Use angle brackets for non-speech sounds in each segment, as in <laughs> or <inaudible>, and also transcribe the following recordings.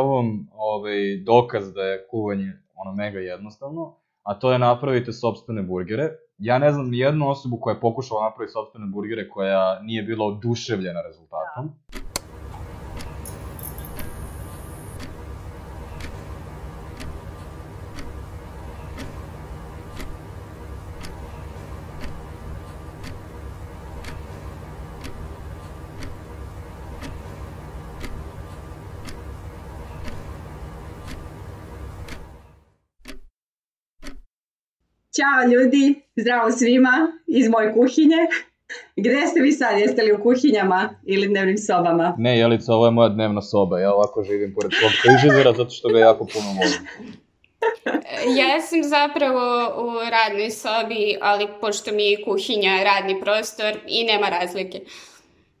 ovom ovaj, dokaz da je kuvanje ono mega jednostavno, a to je napravite sobstvene burgere. Ja ne znam ni jednu osobu koja je pokušala napraviti sobstvene burgere koja nije bila oduševljena rezultatom. Da. Ćao ljudi, zdravo svima iz moje kuhinje. Gde ste vi sad? Jeste li u kuhinjama ili dnevnim sobama? Ne, Jelica, ovo je moja dnevna soba. Ja ovako živim pored svog frižidera zato što ga jako puno volim. Ja sam zapravo u radnoj sobi, ali pošto mi je kuhinja radni prostor i nema razlike.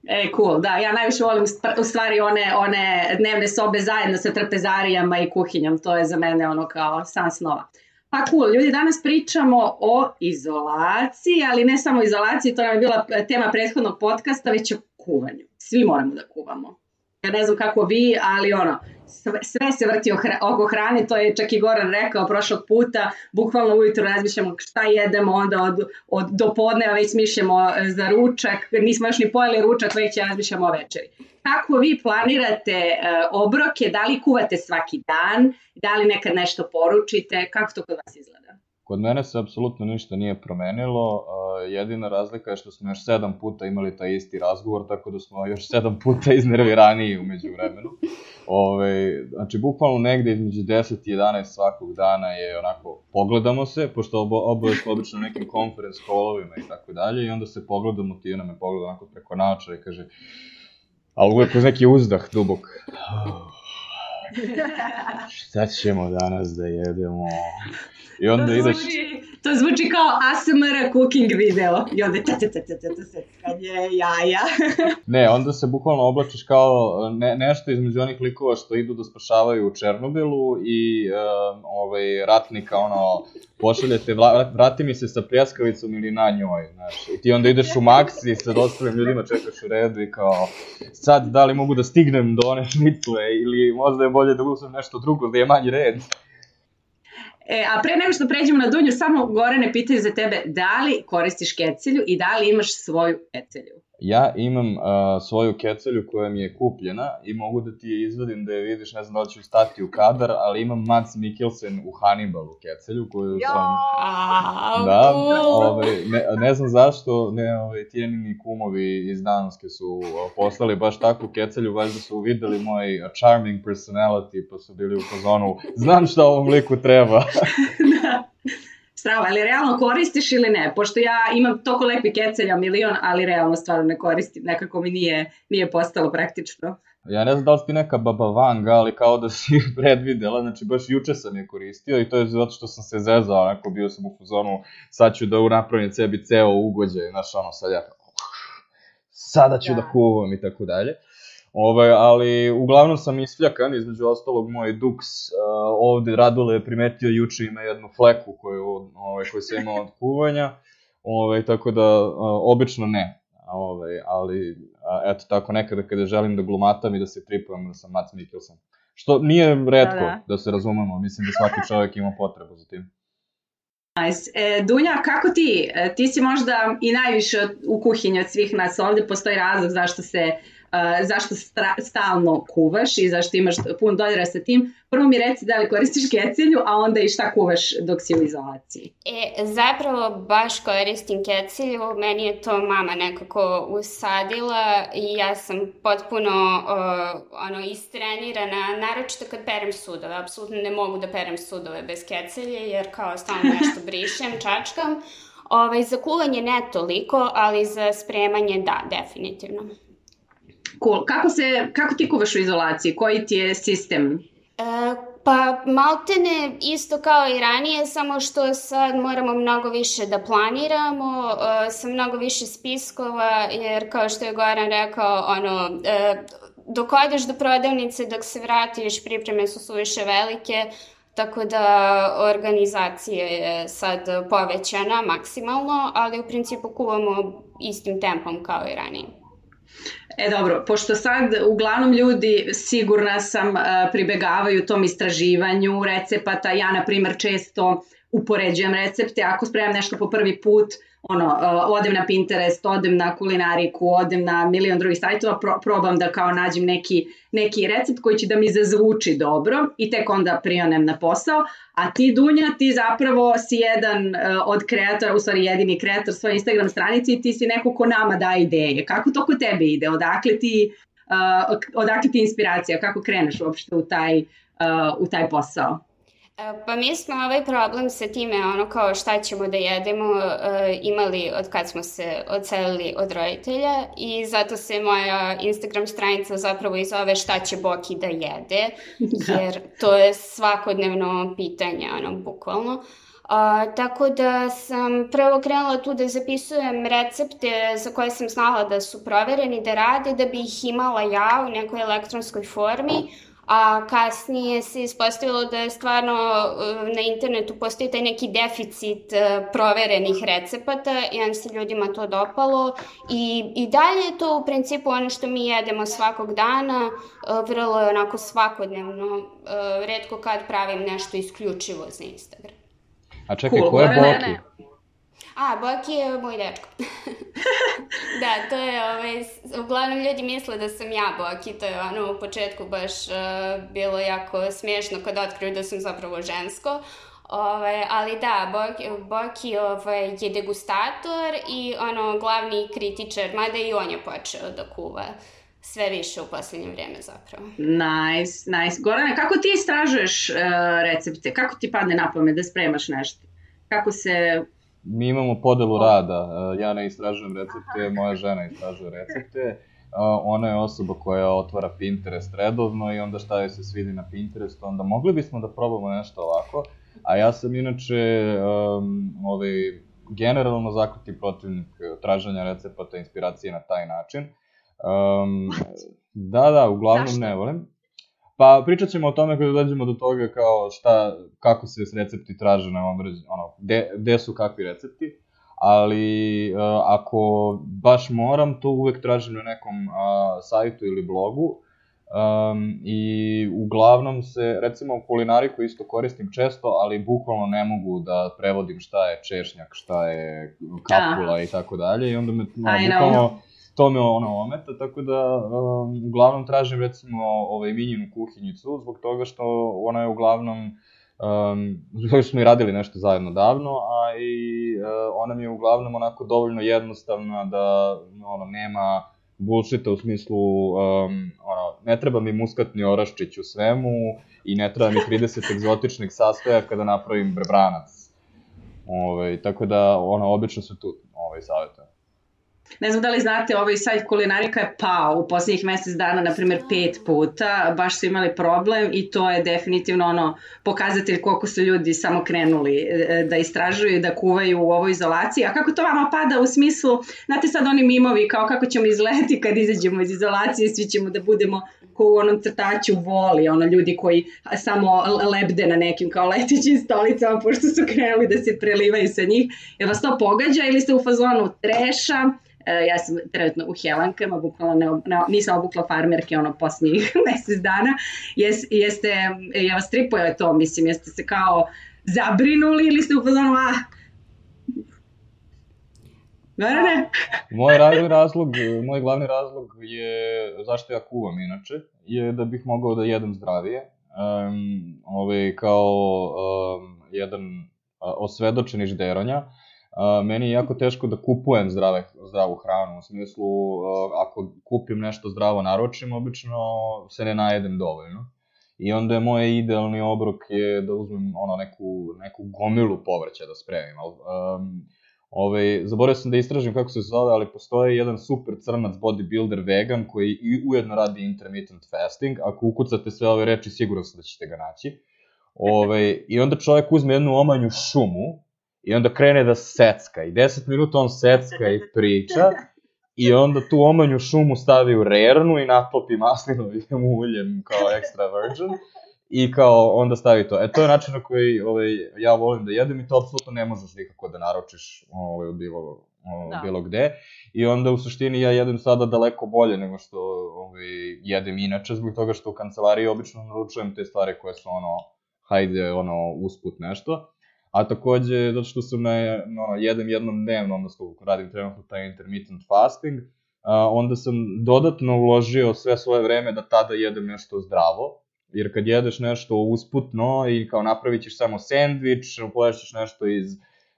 E, cool, da, ja najviše volim u stvari one, one dnevne sobe zajedno sa trpezarijama i kuhinjom, to je za mene ono kao san snova. Pa cool, ljudi, danas pričamo o izolaciji, ali ne samo izolaciji, to nam je bila tema prethodnog podcasta, već o kuvanju. Svi moramo da kuvamo. Ja ne znam kako vi, ali ono, sve, sve se vrti oko hrane, to je čak i Goran rekao prošlog puta, bukvalno ujutro razmišljamo šta jedemo, onda od, od do podneva već smišljamo e, za ručak, nismo još ni pojeli ručak, već razmišljamo o večeri. Kako vi planirate uh, obroke, da li kuvate svaki dan, da li nekad nešto poručite, kako to kod vas izgleda? Kod mene se apsolutno ništa nije promenilo, jedina razlika je što smo još sedam puta imali taj isti razgovor, tako da smo još sedam puta iznerviraniji umeđu vremenu. <laughs> Ove, znači, bukvalno negde između 10 i 11 svakog dana je onako, pogledamo se, pošto obo, oboje smo obično nekim conference callovima i tako dalje, i onda se pogledamo, ti ona me pogleda onako preko naočara i kaže, ali uvek uz neki uzdah dubok. <laughs> Šta ćemo danas da jedemo? I onda to ideš... Zvuči, to zvuči kao ASMR cooking video. I onda ta ta ta ta ta ta kad je jaja. <laughs> ne, onda se bukvalno oblačiš kao ne, nešto između onih likova što idu da spašavaju u Černobilu i um, ovaj, ratnika, ono, pošaljete, vla, vrati mi se sa pljaskavicom ili na njoj, znaš. I ti onda ideš u Max i sa ostalim ljudima čekaš u redu i kao, sad da li mogu da stignem do one šnicle ili možda je bolje da uzmem nešto drugo da je manji red. E, a pre nego što pređemo na Dunju, samo Gorane pitaju za tebe, da li koristiš kecelju i da li imaš svoju kecelju? Ja imam uh, svoju kecelju koja mi je kupljena i mogu da ti je izvadim da je vidiš, ne znam da li ću stati u kadar, ali imam Mads Mikkelsen u Hannibalu kecelju koju jo, sam... Da, ovaj, ne, ne znam zašto, ne, ovaj, tijenini kumovi iz Danske su poslali baš takvu kecelju, valjda su videli moj charming personality, pa su bili u fazonu, znam šta ovom liku treba. <laughs> <laughs> strava, ali realno koristiš ili ne? Pošto ja imam toko lepi kecelja milion, ali realno stvarno ne koristim, nekako mi nije, nije postalo praktično. Ja ne znam da li si neka baba vanga, ali kao da si predvidela, znači baš juče sam je koristio i to je zato što sam se zezao, onako bio sam u fuzonu, sad ću da napravim sebi ceo ugođaj, znaš ono sad ja, sada ću da, da kuvam i tako dalje. Ovaj, ali uglavnom sam isfljakan, između ostalog moj Dux uh, ovde Radule je primetio juče ima jednu fleku koju, ovaj, koju se ima od kuvanja, ovaj, tako da uh, obično ne. Ovaj, ali uh, eto tako nekada kada želim da glumatam i da se tripujem da sam Mats Mikkelsen. Što nije redko, da, da. da se razumemo, mislim da svaki čovjek ima potrebu za tim. Nice. E, Dunja, kako ti? E, ti si možda i najviše u kuhinji od svih nas ovde, postoji razlog zašto se uh, zašto stalno kuvaš i zašto imaš pun dodira sa tim. Prvo mi reci da li koristiš kecelju, a onda i šta kuvaš dok si u izolaciji. E, zapravo baš koristim kecelju, meni je to mama nekako usadila i ja sam potpuno uh, ono, istrenirana, naročito kad perem sudove. Apsolutno ne mogu da perem sudove bez kecelje, jer kao stalno nešto brišem, <laughs> čačkam. Ovaj, za kuvanje ne toliko, ali za spremanje da, definitivno. Cool. Kako, se, kako ti kuvaš u izolaciji? Koji ti je sistem? E, pa maltene isto kao i ranije, samo što sad moramo mnogo više da planiramo, e, sa mnogo više spiskova, jer kao što je Goran rekao, ono, e, dok odeš do prodavnice, dok se vratiš, pripreme su suviše velike, tako da organizacija je sad povećana maksimalno, ali u principu kuvamo istim tempom kao i ranije. E dobro, pošto sad uglavnom ljudi sigurna sam pribegavaju tom istraživanju recepata, ja na primer često upoređujem recepte, ako spremam nešto po prvi put, ono, uh, odem na Pinterest, odem na kulinariku, odem na milion drugih sajtova, pro, probam da kao nađem neki, neki recept koji će da mi zazvuči dobro i tek onda prionem na posao, a ti Dunja, ti zapravo si jedan uh, od kreatora, u stvari jedini kreator svoje Instagram stranice i ti si neko ko nama daje ideje. Kako to kod tebe ide? Odakle ti, uh, odakle ti inspiracija? Kako kreneš uopšte u taj, uh, u taj posao? E, pa mi smo ovaj problem sa time, ono kao šta ćemo da jedemo, uh, imali od kad smo se odselili od roditelja i zato se moja Instagram stranica zapravo i zove šta će Boki da jede, <laughs> da. jer to je svakodnevno pitanje, ono, bukvalno. Uh, tako da sam prvo krenula tu da zapisujem recepte za koje sam znala da su provereni, da rade, da bi ih imala ja u nekoj elektronskoj formi, a kasnije se ispostavilo da je stvarno uh, na internetu postoji taj neki deficit uh, proverenih recepata i onda se ljudima to dopalo i, i dalje je to u principu ono što mi jedemo svakog dana, uh, vrlo je onako svakodnevno, redko kad pravim nešto isključivo za Instagram. A čekaj, cool. ko je Boki? A, Boki je moj dečko. <laughs> da, to je, ovaj, uglavnom ljudi misle da sam ja Boki, to je ono u početku baš uh, bilo jako smiješno kad otkriju da sam zapravo žensko. Ovaj, ali da, Boki, Boki ovaj, je degustator i ono glavni kritičar, mada i on je počeo da kuva sve više u poslednje vreme zapravo. Nice, nice. Gorane, kako ti istražuješ uh, recepte? Kako ti padne na pamet da spremaš nešto? Kako se mi imamo podelu rada. E, ja ne istražujem recepte, moja žena istražuje recepte. E, ona je osoba koja otvara Pinterest redovno i onda šta joj se svidi na Pinterestu, onda mogli bismo da probamo nešto ovako. A ja sam inače um, ovaj, generalno zakruti protivnik traženja recepata inspiracije na taj način. Um, da, da, uglavnom Zašto? ne volim. Pa pričat ćemo o tome kada dođemo do toga kao šta, kako se recepti traže na određen, ono, gde, gde su kakvi recepti, ali uh, ako baš moram, to uvek tražim na nekom uh, sajtu ili blogu, Um, I uglavnom se, recimo kulinariku isto koristim često, ali bukvalno ne mogu da prevodim šta je češnjak, šta je kapula da. i tako dalje. I onda me, no, bukvalno, to me ono ometa, tako da um, uglavnom tražim recimo ovaj minjinu kuhinjicu, zbog toga što ona je uglavnom um, <laughs> zbog smo i radili nešto zajedno davno, a i uh, ona mi je uglavnom onako dovoljno jednostavna da ono, nema bullshita u smislu, um, ono, ne treba mi muskatni oraščić u svemu i ne treba mi 30 <laughs> egzotičnih sastojaka da napravim brebranac. Ove, ovaj, tako da, ono, obično se tu ovaj, savjetujem. Ne znam da li znate, ovaj sajt kulinarika je pao u poslednjih mesec dana, na primjer, pet puta, baš su imali problem i to je definitivno ono pokazatelj koliko su ljudi samo krenuli e, da istražuju, da kuvaju u ovoj izolaciji. A kako to vama pada u smislu, znate sad oni mimovi kao kako ćemo izgledati kad izađemo iz izolacije, svi ćemo da budemo ko u onom crtaču voli, ono ljudi koji samo lebde na nekim kao letećim stolicama pošto su krenuli da se prelivaju sa njih. Je vas to pogađa ili ste u fazonu treša, E, ja sam trenutno u Helankama, bukvalno ne, ne, nisam obukla farmerke ono posljednjih <laughs> mesec dana. Jes, jeste, ja vas tripuje to, mislim, jeste se kao zabrinuli ili ste u ah, Ne, ne, ne. moj razlog, razlog, moj glavni razlog je, zašto ja kuvam inače, je da bih mogao da jedem zdravije. Um, ovaj, kao um, jedan osvedočeni žderonja. Uh, meni je jako teško da kupujem zdrave, zdravu hranu, u smislu, uh, ako kupim nešto zdravo naročim, obično se ne najedem dovoljno. I onda je moj idealni obrok je da uzmem ono, neku, neku gomilu povrća da spremim. Um, Ove, zaboravio sam da istražim kako se zove, ali postoji jedan super crnac bodybuilder vegan koji i ujedno radi intermittent fasting. Ako ukucate sve ove reči, siguran sam da ćete ga naći. Ove, I onda čovjek uzme jednu omanju šumu, I onda krene da secka i 10 minuta on secka i priča i onda tu omanju šumu stavi u rernu i natopi maslinovim uljem kao extra virgin i kao onda stavi to. E to je način na koji ovaj, ja volim da jedem i to apsolutno ne možeš nikako da naročiš ovaj, od bilo o, Da. bilo gde. I onda u suštini ja jedem sada daleko bolje nego što ovaj, jedem inače, zbog toga što u kancelariji obično naručujem te stvari koje su ono, hajde, ono, usput nešto. A takođe, zato što sam na, ono, jedem jednom dnevno, odnosno radim trenutno taj intermittent fasting, a, onda sam dodatno uložio sve svoje vreme da tada jedem nešto zdravo, jer kad jedeš nešto usputno i kao napravit ćeš samo sendvič, poješćeš nešto iz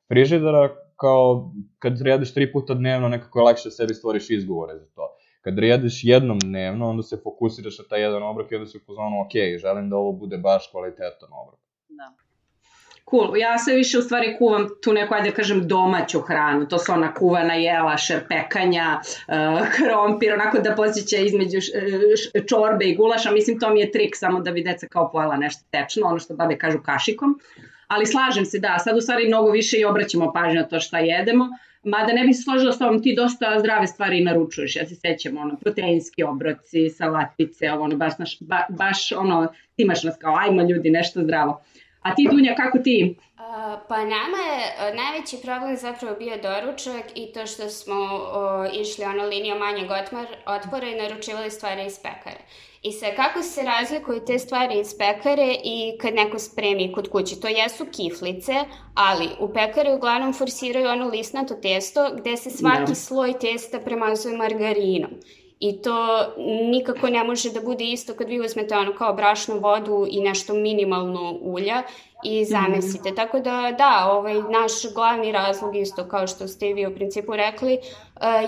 frižidera, kao kad jedeš tri puta dnevno nekako je lakše sebi stvoriš izgovore za to. Kad jedeš jednom dnevno, onda se fokusiraš na taj jedan obrok i onda se u fazonu, ok, želim da ovo bude baš kvalitetan obrok. Da. Cool. Ja sve više u stvari kuvam tu neku, ajde da kažem, domaću hranu. To su ona kuvana jela, šerpekanja, uh, krompir, onako da posjeća između š, čorbe i gulaša. Mislim, to mi je trik samo da bi deca kao pojela nešto tečno, ono što babe kažu kašikom. Ali slažem se, da, sad u stvari mnogo više i obraćamo pažnju na to šta jedemo. Mada ne bih se složila s tobom, ti dosta zdrave stvari naručuješ. Ja se sećam, ono, proteinski obroci, salatice, ono, baš, naš, ba, baš ono, timaš nas kao, ajmo ljudi, nešto zdravo. A ti, Dunja, kako ti? Pa nama je najveći problem zapravo bio doručak i to što smo o, išli ono linijom manjeg otpora i naručivali stvari iz pekare. I sad, kako se razlikuju te stvari iz pekare i kad neko spremi kod kuće? To jesu kiflice, ali u pekare uglavnom forsiraju ono lisnato testo gde se svaki Da. sloj testa premazuje margarinom. I to nikako ne može da bude isto kad vi uzmete ono kao brašnu vodu i nešto minimalno ulja i zamesite. Tako da da, ovaj naš glavni razlog isto kao što ste vi u principu rekli eh,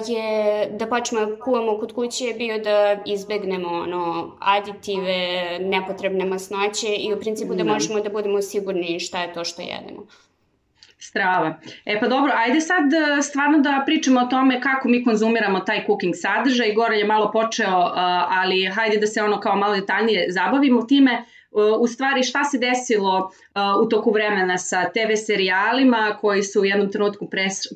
je da počnemo da kuvamo kod kuće je bio da izbegnemo ono aditive, nepotrebne masnoće i u principu da Da. možemo da budemo sigurni šta je to što jedemo. Strava. E pa dobro, ajde sad e, stvarno da pričamo o tome kako mi konzumiramo taj cooking sadržaj. Goran je malo počeo, uh, ali hajde da se ono kao malo detaljnije zabavimo time. Uh, u stvari šta se desilo u toku vremena sa TV serijalima koji su u jednom trenutku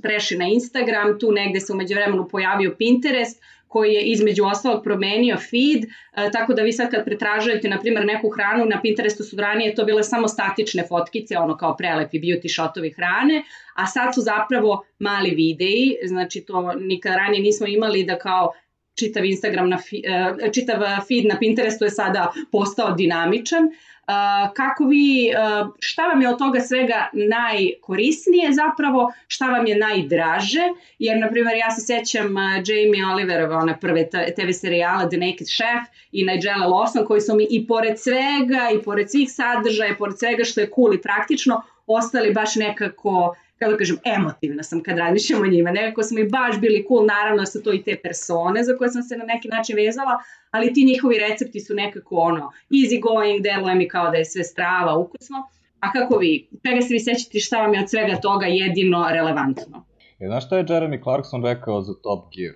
prešli na Instagram, tu negde se umeđu vremenu pojavio Pinterest, koji je između ostalog promenio feed, e, tako da vi sad kad pretražujete, na primjer, neku hranu, na Pinterestu su ranije to bile samo statične fotkice, ono kao prelepi beauty shotovi hrane, a sad su zapravo mali videi, znači to nikad ranije nismo imali da kao čitav Instagram na fi, e, čitav feed na Pinterestu je sada postao dinamičan. Uh, kako vi, šta vam je od toga svega najkorisnije zapravo, šta vam je najdraže, jer na primjer ja se sećam Jamie Oliverove, one prve TV serijala The Naked Chef i Nigella Lawson koji su mi i pored svega i pored svih sadržaja, i pored svega što je cool i praktično, ostali baš nekako kako da kažem, emotivna sam kad razmišljam o njima. Nekako su mi baš bili cool, naravno da su to i te persone za koje sam se na neki način vezala, ali ti njihovi recepti su nekako ono, easy going, deluje mi kao da je sve strava, ukusno. A kako vi, čega se vi sećate, šta vam je od svega toga jedino relevantno? I znaš šta je Jeremy Clarkson rekao za Top Gear?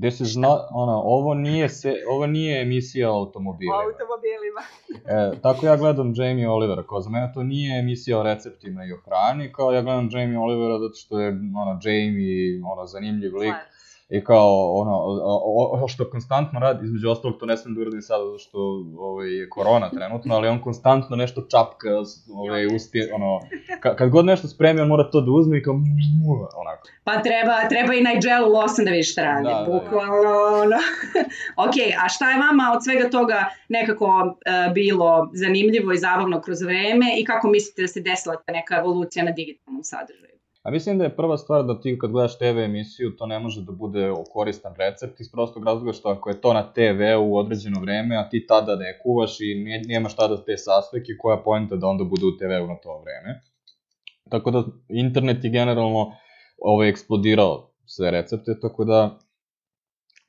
This is not, ono, ovo nije, se, ovo nije emisija o O automobilima. automobilima. <laughs> E, tako ja gledam Jamie Olivera, kao za mene to nije emisija o receptima i o hrani, kao ja gledam Jamie Olivera zato što je, ono, Jamie, ono, zanimljiv lik, Slažem. I kao, ono, o, o, što konstantno radi, između ostalog to ne smem da uradim sada zato što ovaj, je korona trenutno, ali on konstantno nešto čapka, ovaj, usti, ono, ka, kad god nešto spremi, on mora to da uzme i kao, onako. Pa treba, treba i Nigelu Lawson da vidiš šta radi, Da, da, da. bukvalno ono. <laughs> ok, a šta je vama od svega toga nekako uh, bilo zanimljivo i zabavno kroz vreme i kako mislite da se desila ta neka evolucija na digitalnom sadržaju? A mislim da je prva stvar da ti kad gledaš TV emisiju, to ne može da bude koristan recept iz prostog razloga što ako je to na TV u određeno vreme, a ti tada ne kuvaš i nemaš tada te sastojke, koja je poenta da onda bude u TV-u na to vreme. Tako da internet je generalno ovaj, eksplodirao sve recepte, tako da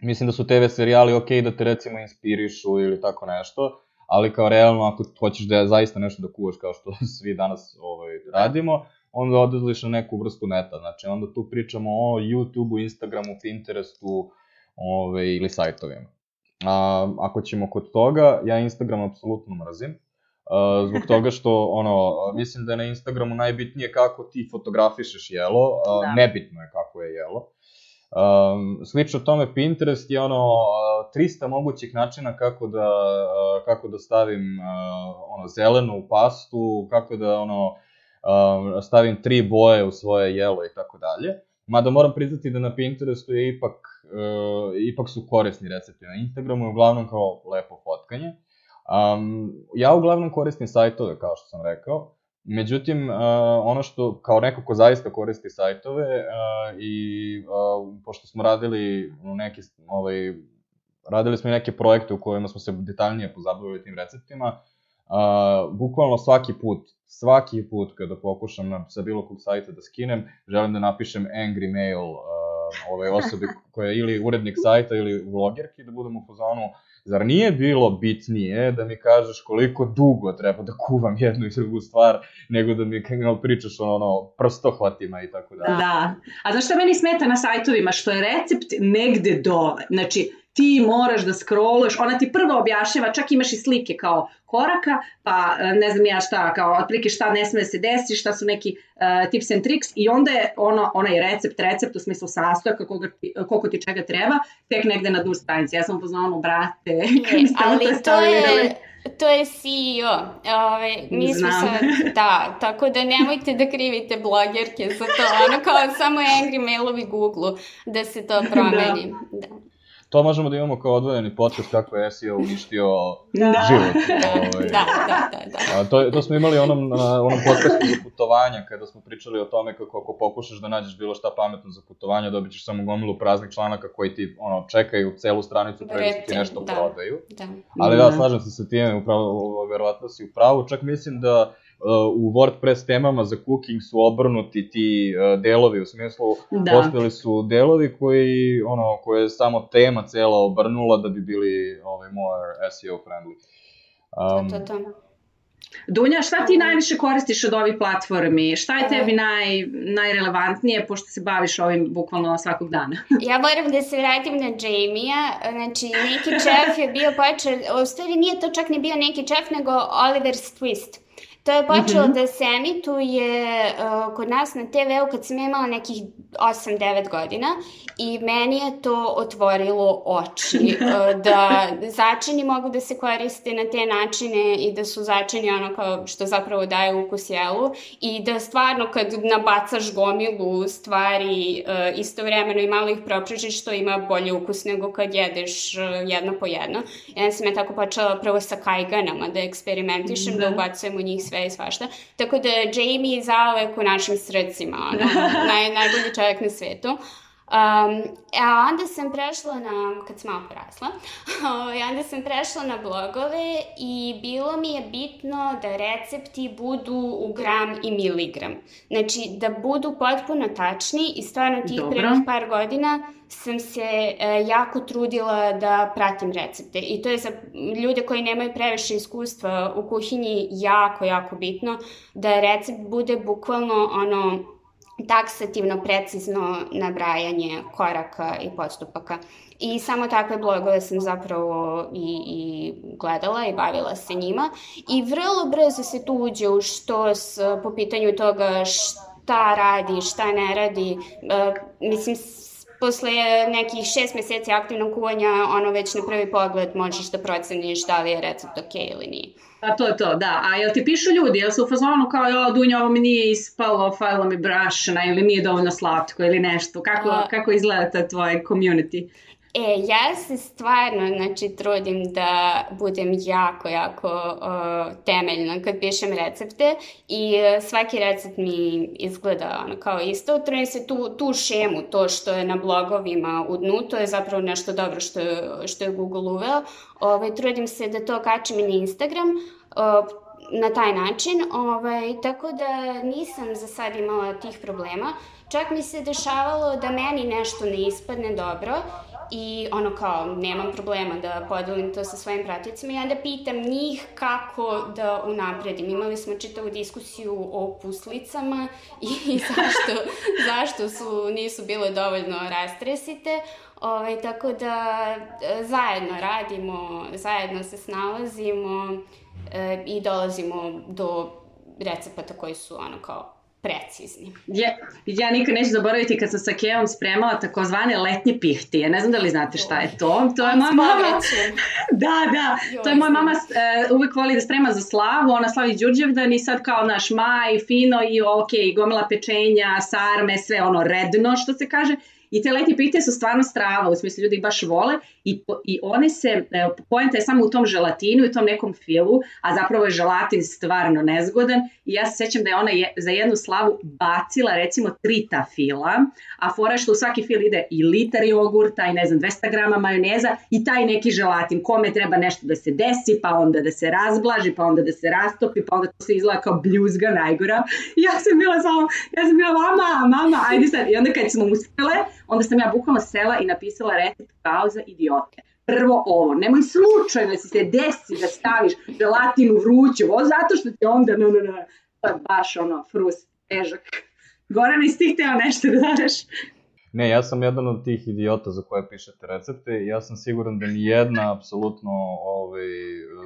mislim da su TV serijali ok da te recimo inspirišu ili tako nešto, ali kao realno ako hoćeš da zaista nešto da kuvaš kao što <laughs> svi danas ovaj, radimo, onda odlaziš na neku vrstu neta. Znači, onda tu pričamo o YouTubeu, Instagramu, Pinterestu ove, ili sajtovima. A, ako ćemo kod toga, ja Instagram apsolutno mrzim. A, zbog <laughs> toga što, ono, mislim da je na Instagramu najbitnije kako ti fotografišeš jelo, a, Da. nebitno je kako je jelo. Um, slično tome Pinterest je ono a, 300 mogućih načina kako da kako da stavim a, ono zelenu pastu, kako da ono um, stavim tri boje u svoje jelo i tako dalje. Mada moram priznati da na Pinterestu je ipak, uh, ipak su korisni recepti. Na Instagramu je uglavnom kao lepo fotkanje. Um, ja uglavnom koristim sajtove, kao što sam rekao. Međutim, uh, ono što, kao neko ko zaista koristi sajtove uh, i uh, pošto smo radili neki, ovaj, radili smo i neke projekte u kojima smo se detaljnije pozabavili tim receptima, uh, bukvalno svaki put, svaki put kada pokušam na, sa bilo kog sajta da skinem, želim da napišem angry mail uh, ove osobe koja je ili urednik sajta ili vlogerki, da budem u fazonu, zar nije bilo bitnije da mi kažeš koliko dugo treba da kuvam jednu i drugu stvar, nego da mi no, pričaš ono, ono prstohvatima i tako dalje. Da. A znaš šta meni smeta na sajtovima? Što je recept negde dole. Znači, ti moraš da scrolluješ, ona ti prvo objašnjava, čak imaš i slike kao koraka, pa e, ne znam ja šta, kao otprilike šta ne sme da se desi, šta su neki uh, tips and tricks i onda je ono, onaj recept, recept u smislu sastojaka koga koliko ti čega treba, tek negde na dur stranici. Ja sam poznala, brate, e, <laughs> ali to je, to je CEO. Ove, mi smo sad, da, tako da nemojte da krivite blogerke za to. Ono kao samo angry mailovi Google da se to <laughs> promeni. da. da to možemo da imamo kao odvojeni podcast kako je SEO uništio da. život. <laughs> Ovaj. Da, da, da. da. A, to, to smo imali onom, na onom podcastu za putovanja, kada smo pričali o tome kako ako pokušaš da nađeš bilo šta pametno za putovanja, dobit ćeš samo gomilu praznih članaka koji ti ono, čekaju celu stranicu pre da ti nešto da. prodaju. Da. Ali da, da slažem se sa time, upravo, verovatno si u pravu. Čak mislim da u WordPress temama za cooking su obrnuti ti uh, delovi, u smislu da. postali su delovi koji, ono, koje je samo tema cela obrnula da bi bili ovaj, more SEO friendly. Um, to, to, to. Dunja, šta ti najviše koristiš od ovih platformi? Šta je tebi naj, najrelevantnije, pošto se baviš ovim bukvalno svakog dana? <laughs> ja moram da se vratim na Jamie-a. Znači, neki čef je bio počeo, u stvari nije to čak ni bio neki čef, nego Oliver's Twist. To je počelo mm -hmm. da se emituje uh, kod nas na TV-u kad sam imala nekih 8-9 godina i meni je to otvorilo oči uh, <laughs> da začini mogu da se koriste na te načine i da su začini ono kao što zapravo daje ukus jelu i da stvarno kad nabacaš gomilu stvari uh, istovremeno i malo ih proprižiš što ima bolji ukus nego kad jedeš uh, jedno po jedno. Ja sam je tako počela prvo sa kajganama da eksperimentišem, da, da ubacujem u njih sve sve i svašta. Tako da Jamie je zaovek u našim srcima, ono, <laughs> naj, najbolji čovjek na svetu. Um, a onda sam prešla na, kad sam malo porasla, <laughs> ovaj, onda sam prešla na blogove i bilo mi je bitno da recepti budu u gram i miligram. Znači, da budu potpuno tačni i stvarno tih prvih par godina sam se e, jako trudila da pratim recepte i to je za ljude koji nemaju previše iskustva u kuhinji jako, jako bitno da recept bude bukvalno ono taksativno, precizno nabrajanje koraka i postupaka. I samo takve blogove sam zapravo i, i gledala i bavila se njima. I vrlo brzo se tu uđe u što s, po pitanju toga šta radi, šta ne radi. Uh, mislim, posle nekih šest meseci aktivnog kuvanja, ono već na prvi pogled možeš da proceniš da li je recept ok ili nije. A to je to, da. A jel ti pišu ljudi, jel su u fazonu kao, jo, Dunja, ovo mi nije ispalo, fajlo mi brašna ili nije dovoljno slatko ili nešto? Kako, A... kako izgleda ta tvoj community? E, ja se stvarno, znači, trudim da budem jako, jako uh, temeljna kad pišem recepte i uh, svaki recept mi izgleda ono, kao isto. Trudim se tu, tu šemu, to što je na blogovima u dnu, to je zapravo nešto dobro što je, što je Google uveo. Ovaj, trudim se da to kačem i na Instagram. Na taj način, ovaj, tako da nisam za sad imala tih problema. Čak mi se dešavalo da meni nešto ne ispadne dobro i ono kao, nemam problema da podelim to sa svojim praticima i onda pitam njih kako da unapredim. Imali smo čitavu diskusiju o puslicama i <laughs> zašto, zašto su, nisu bile dovoljno rastresite. Ovaj, tako da zajedno radimo, zajedno se snalazimo e, i dolazimo do recepata koji su ono kao precizni. Ja, ja nikad neću zaboraviti kad sam sa Kevom spremala takozvane letnje pihtije. Ne znam da li znate šta je to. To je moja mama... <laughs> Da, da. To je moja mama uh, uvek voli da sprema za slavu. Ona slavi Đurđevdan i sad kao naš maj, fino i ok, gomila pečenja, sarme, sve ono redno što se kaže. I te letnje pite su stvarno strava, u smislu ljudi baš vole i, i one se, e, pojenta je samo u tom želatinu i tom nekom filu, a zapravo je želatin stvarno nezgodan i ja se sećam da je ona je, za jednu slavu bacila recimo tri ta fila, a fora što u svaki fil ide i litar jogurta i ne znam 200 grama majoneza i taj neki želatin, kome treba nešto da se desi, pa onda da se razblaži, pa onda da se rastopi, pa onda to se izgleda kao bljuzga najgora. I ja sam bila samo, ja sam bila mama, mama, ajde sad. I onda kad smo uspele, onda sam ja bukvalno sela i napisala recept kao za idiote. Prvo ovo, nemoj slučajno da se desi da staviš želatinu vruću, ovo zato što ti onda, no, no, no, to je baš ono, frust, težak. Goran, iz tih teo nešto da daš? Ne, ja sam jedan od tih idiota za koje pišete recepte i ja sam siguran da nijedna, apsolutno, ovaj,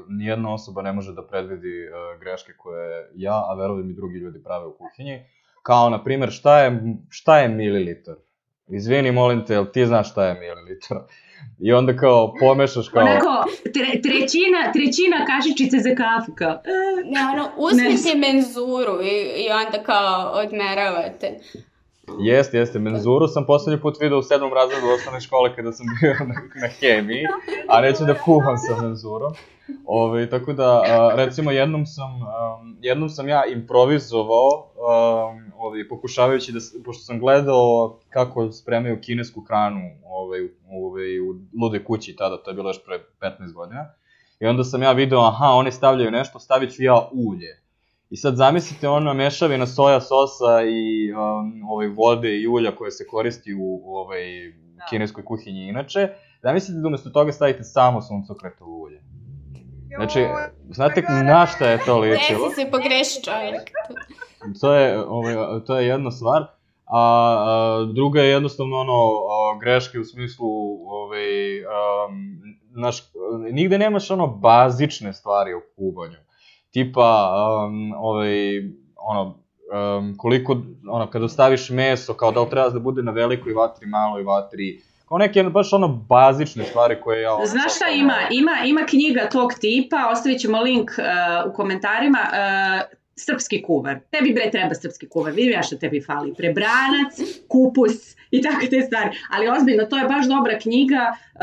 nijedna osoba ne može da predvidi uh, greške koje ja, a verujem i drugi ljudi prave u kuhinji. Kao, na primer, šta je, šta je mililitar? izvini, molim te, jel ti znaš šta je mililitar? I onda kao pomešaš kao... Onako, tre, trećina, trećina kašičice za kafu, kao... Ne, ono, uzmite ne. menzuru i, i onda kao odmeravate. Jeste, jeste. Menzuru sam poslednji put video u sedmom razredu osnovne škole kada sam bio na, na hemiji, a neću da kuvam sa menzurom. Ove, tako da, a, recimo, jednom sam, um, jednom sam ja improvizovao, um, ove, pokušavajući da, pošto sam gledao kako spremaju kinesku hranu ove, ove, u lude kući tada, to je bilo još pre 15 godina. I onda sam ja video, aha, oni stavljaju nešto, stavit ću ja ulje. I sad zamislite ono mešavina soja sosa i um, ovaj, vode i ulja koje se koristi u ovaj, da. kineskoj kuhinji inače. Zamislite da umesto toga stavite samo suncokretovo ulje. Znači, znate na šta je to ličilo? Desi se pogreši čovjek. To je, ovaj, to je jedna stvar. A, a druga je jednostavno ono a, greške u smislu ovaj, um, naš, nigde nemaš ono bazične stvari u kubanju tipa, um, ovaj, ono, um, koliko, ono, kada staviš meso, kao da li treba da bude na velikoj vatri, maloj vatri, kao neke baš ono bazične stvari koje ja... Ono, Znaš šta ima? Ima, ima knjiga tog tipa, ostavit ćemo link uh, u komentarima, uh, srpski kuvar. Tebi bre treba srpski kuvar, vidim ja što tebi fali. Prebranac, kupus i tako te stvari. Ali ozbiljno, to je baš dobra knjiga uh,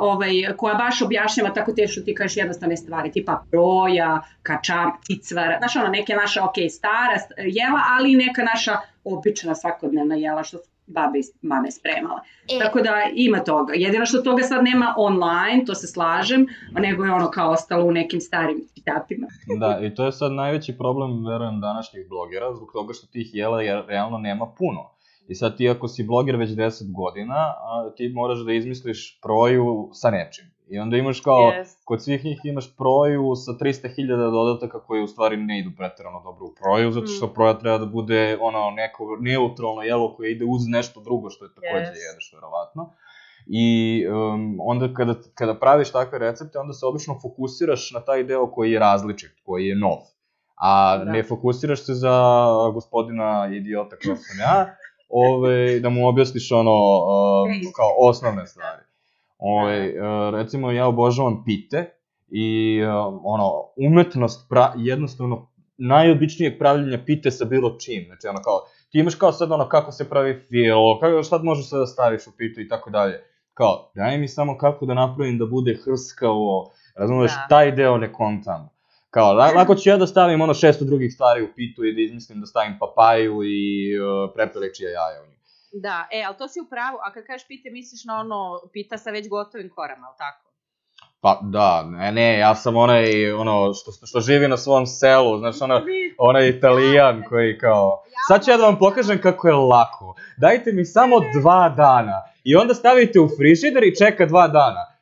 ovaj, koja baš objašnjava tako te što ti kažeš jednostavne stvari, tipa proja, kačam, cicvara, znaš ono, neke naša, ok, stara jela, ali i neka naša obična svakodnevna jela što babe i mame spremale. E. Tako da ima toga. Jedino što toga sad nema online, to se slažem, nego je ono kao ostalo u nekim starim citatima. da, i to je sad najveći problem, verujem, današnjih blogera, zbog toga što tih jela realno nema puno. I sad ti ako si bloger već 10 godina, a, ti moraš da izmisliš proju sa nečim. I onda imaš kao, yes. kod svih njih imaš proju sa 300.000 dodataka koji u stvari ne idu pretirano dobro u proju, zato što mm. proja treba da bude ono neko neutralno jelo koje ide uz nešto drugo što je takođe yes. jedeš verovatno. I um, onda kada, kada praviš takve recepte, onda se obično fokusiraš na taj deo koji je različit, koji je nov. A da. ne fokusiraš se za gospodina idiota kao sam ja, <laughs> ove, da mu objasniš ono, um, kao osnovne stvari. Ove, uh, recimo, ja obožavam pite i uh, ono, umetnost pra, jednostavno najobičnijeg pravljenja pite sa bilo čim. Znači, ono kao, ti imaš kao sad ono kako se pravi filo, kako, šta možeš sve da staviš u pitu i tako dalje. Kao, daj mi samo kako da napravim da bude hrskavo, razumeš, da. taj deo ne kontam. Kao, lako ću ja da stavim ono šesto drugih stvari u pitu i da izmislim da stavim papaju i uh, prepelečija jaja u nju. Da, e, ali to si u pravu, a kad kažeš pite, misliš na ono pita sa već gotovim korama, ali tako? Pa da, ne, ne, ja sam onaj, ono, što, što živi na svom selu, znaš, ono, onaj italijan koji kao, sad ću ja da vam pokažem kako je lako, dajte mi samo dva dana i onda stavite u frižider i čeka dva dana.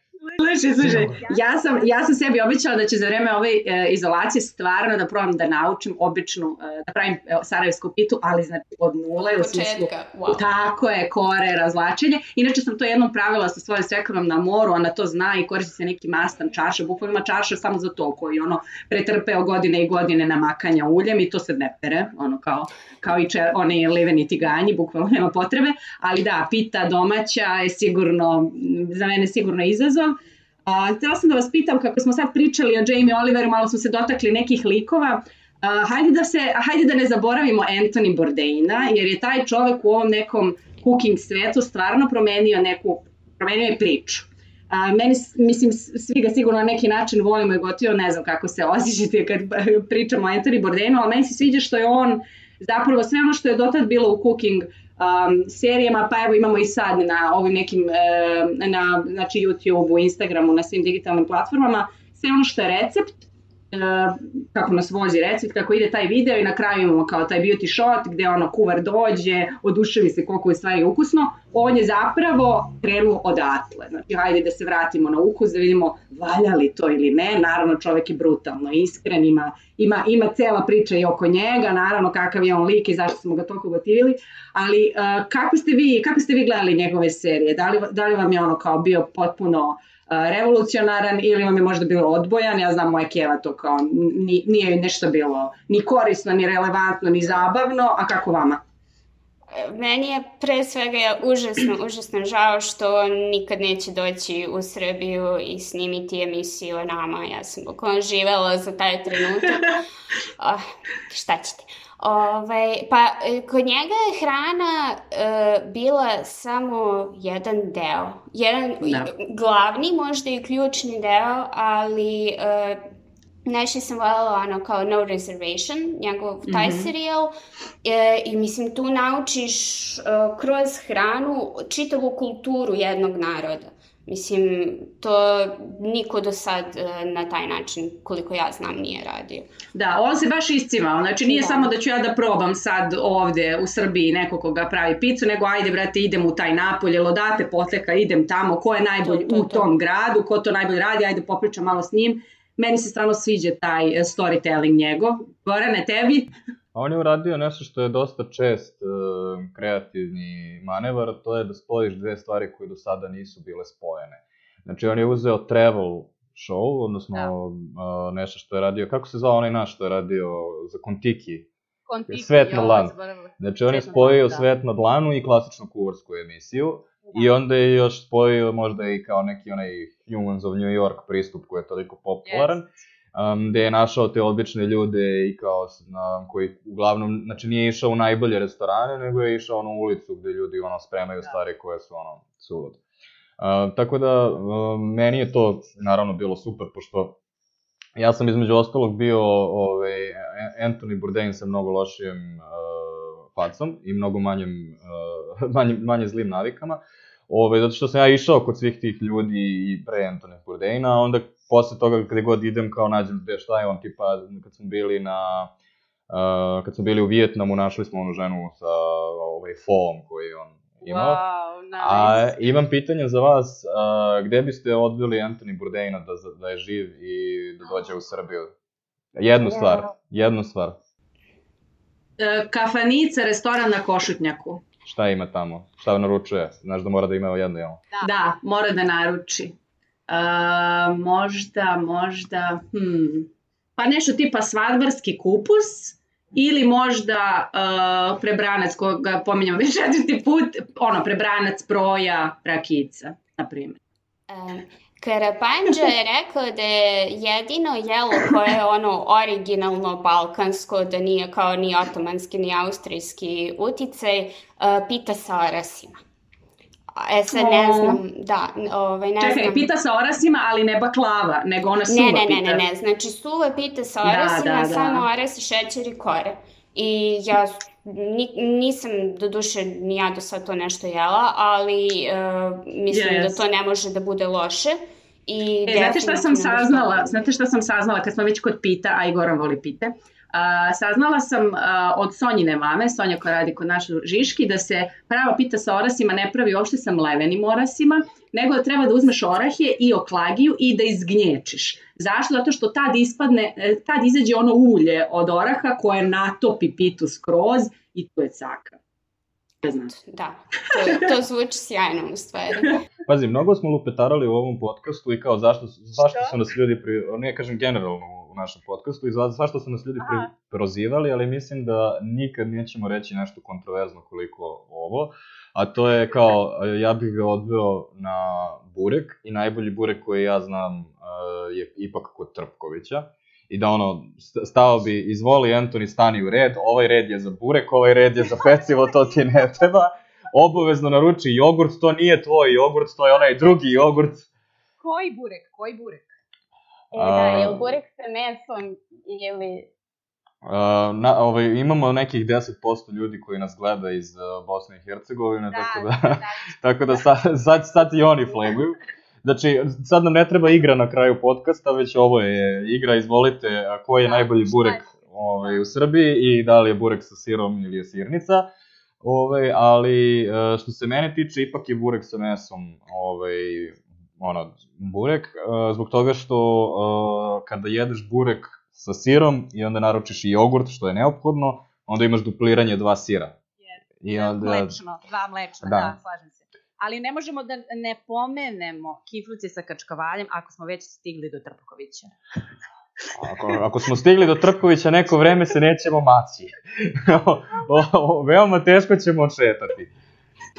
Slušaj, slušaj, ja sam, ja sam sebi običala da će za vreme ove e, izolacije stvarno da probam da naučim običnu, e, da pravim e, sarajevsku pitu, ali znači od nule. Od početka, wow. Tako je, kore, razlačenje. Inače sam to jednom pravila sa svojim svekrvom na moru, ona to zna i koristi se neki mastan čaša, bukvalno ima čaša samo za to koji ono pretrpeo godine i godine namakanja uljem i to se ne pere, ono kao, kao i če, oni liveni tiganji, bukvalno nema potrebe, ali da, pita domaća je sigurno, za mene sigurno izazov. A, htela sam da vas pitam, kako smo sad pričali o Jamie Oliveru, malo smo se dotakli nekih likova, a, hajde, da se, hajde da ne zaboravimo Anthony Bourdaina, jer je taj čovek u ovom nekom cooking svetu stvarno promenio neku, promenio je priču. A, meni, mislim, svi ga sigurno na neki način volimo i gotovo ne znam kako se osjećate kad <laughs> pričamo o Anthony Bourdainu, ali meni se sviđa što je on zapravo sve ono što je dotad bilo u cooking um, serijama, pa evo imamo i sad na ovim nekim, e, na znači YouTube-u, Instagramu, na svim digitalnim platformama, sve ono što je recept, kako nas vozi recept, kako ide taj video i na kraju imamo kao taj beauty shot gde ono kuvar dođe, oduševi se koliko je stvari ukusno, on je zapravo krenuo odatle. Znači, hajde da se vratimo na ukus, da vidimo valja li to ili ne. Naravno, čovek je brutalno iskren, ima, ima, ima cela priča i oko njega, naravno kakav je on lik i zašto smo ga toliko gotivili, ali uh, kako, ste vi, kako ste vi gledali njegove serije? Da li, da li vam je ono kao bio potpuno uh, revolucionaran ili vam je možda bilo odbojan, ja znam moja Kjeva to kao ni, nije nešto bilo ni korisno, ni relevantno, ni zabavno, a kako vama? Meni je pre svega užasno, užasno žao što nikad neće doći u Srbiju i snimiti emisiju o nama. Ja sam bukvalno živela za taj trenutak. Oh, <laughs> šta ćete? Ove, pa e, kod njega je hrana e, bila samo jedan deo. Jedan Da. glavni, možda i ključni deo, ali e, Najviše sam voljela ono kao No Reservation, njegov taj Mhm. serijal e, i mislim tu naučiš e, kroz hranu čitavu kulturu jednog naroda. Mislim, to niko do sad e, na taj način, koliko ja znam, nije radio. Da, on se baš iscimao, znači nije Da. samo da ću ja da probam sad ovde u Srbiji neko koga pravi picu, nego ajde brate idem u taj napolje, lodate poteka, idem tamo, ko je najbolji To, to, u to. tom gradu, ko to najbolje radi, ajde popričam malo s njim. Meni se stvarno sviđa taj eh, storytelling njegov. Gorane, tebi? A on je uradio nešto što je dosta čest e, kreativni manevar, to je da spojiš dve stvari koje do sada nisu bile spojene. Znači, on je uzeo travel show, odnosno Da. e, nešto što je radio, kako se zvao onaj naš što je radio za Kontiki? Kontiki, Svet na dlanu. Znači, on je spojio da. svet na dlanu i klasičnu kuvarsku emisiju. I onda je još spojio možda i kao neki onaj Humans of New York pristup koji je toliko popularan. Um, gde je našao te obične ljude i kao na, koji uglavnom, znači nije išao u najbolje restorane, nego je išao na ulicu gde ljudi ono spremaju Da. stvari koje su ono sulude. Uh, tako da, um, meni je to naravno bilo super, pošto ja sam između ostalog bio ovaj, Anthony Bourdain sa mnogo lošijim uh, facom i mnogo manjim, uh, <laughs> manje, manje zlim navikama. Ove, zato što sam ja išao kod svih tih ljudi i pre Anthony Bourdaina, a onda posle toga gde god idem kao nađem gde šta je on, tipa kad smo bili na uh, kad smo bili u Vijetnamu našli smo onu ženu sa ovaj foom koji on imao. Wow, nice. A imam pitanje za vas, a, gde biste odveli Anthony Bourdaina da, da je živ i da dođe u Srbiju? Jednu stvar, jednu stvar. E, kafanica, restoran na Košutnjaku. Šta ima tamo? Šta naručuje? Znaš da mora da ima jedno, jel? Da, mora da naruči. E, možda, možda, hmm, pa nešto tipa svadbarski kupus ili možda uh, prebranac koga pominjam već četvrti put, ono, prebranac proja rakica, na primjer. Um, Karapanđa je rekao da je jedino jelo koje je ono originalno balkansko, da nije kao ni otomanski ni austrijski uticaj, uh, pita sa orasima. E sad ne znam, da, ovaj, ne Čekaj, znam. pita sa orasima, ali ne baklava, nego ona suva Ne, ne, ne, pita. ne, ne, znači suva pita sa Da, orasima, da, da. samo orasi, šećer i kore. I ja nisam do duše ni ja do sad to nešto jela, ali uh, mislim Ja, da to ne može da bude loše. I E, znate šta sam saznala? Znate šta sam saznala kad smo već kod pita, a i Goran voli pite? A, saznala sam a, od Sonjine mame, Sonja koja radi kod naše Žiški, da se prava pita sa orasima ne pravi uopšte sa mlevenim orasima, nego da treba da uzmeš orahe i oklagiju i da izgnječiš. Zašto? Zato što tad ispadne, e, tad izađe ono ulje od oraha koje natopi pitu skroz i to je caka. Da, to, to zvuči sjajno u stvari. Pazi, mnogo smo lupetarali u ovom podcastu i kao zašto, zašto Što? su nas ljudi, pri, ne kažem generalno u našem podcastu, i za, zašto su nas ljudi pri, prozivali, ali mislim da nikad nećemo reći nešto kontroverzno koliko ovo, a to je kao, ja bih ga odveo na burek i najbolji burek koji ja znam uh, je ipak kod Trpkovića i da ono, st- stao bi, izvoli Antoni, stani u red, ovaj red je za burek, ovaj red je za pecivo, to ti ne treba, obavezno naruči jogurt, to nije tvoj jogurt, to je onaj drugi jogurt. Koji burek? Koji burek? E, da, je li burek sa mesom ili... Uh, na, ovaj, imamo nekih 10% ljudi koji nas gleda iz uh, Bosne i Hercegovine, Da, tako da, da, da. <laughs> tako da sad, sad, sad i oni flaguju. Znači, sad nam ne treba igra na kraju podcasta, već ovo je igra, izvolite, a koji je Da, najbolji burek ovaj, u Srbiji i da li je burek sa sirom ili je sirnica. Ovaj, ali e, što se mene tiče, ipak je burek sa mesom ovaj, ono, burek, e, zbog toga što e, kada jedeš burek sa sirom i onda naručiš i jogurt, što je neophodno, onda imaš dupliranje dva sira. I onda, Mlečno, dva mlečna, da. Da. da, slažem se. Ali ne možemo da ne pomenemo kiflice sa kačkavaljem ako smo već stigli do Trpkovića. ako, ako smo stigli do Trpkovića neko vreme se nećemo maći. <laughs> o, o, o, veoma teško ćemo odšetati.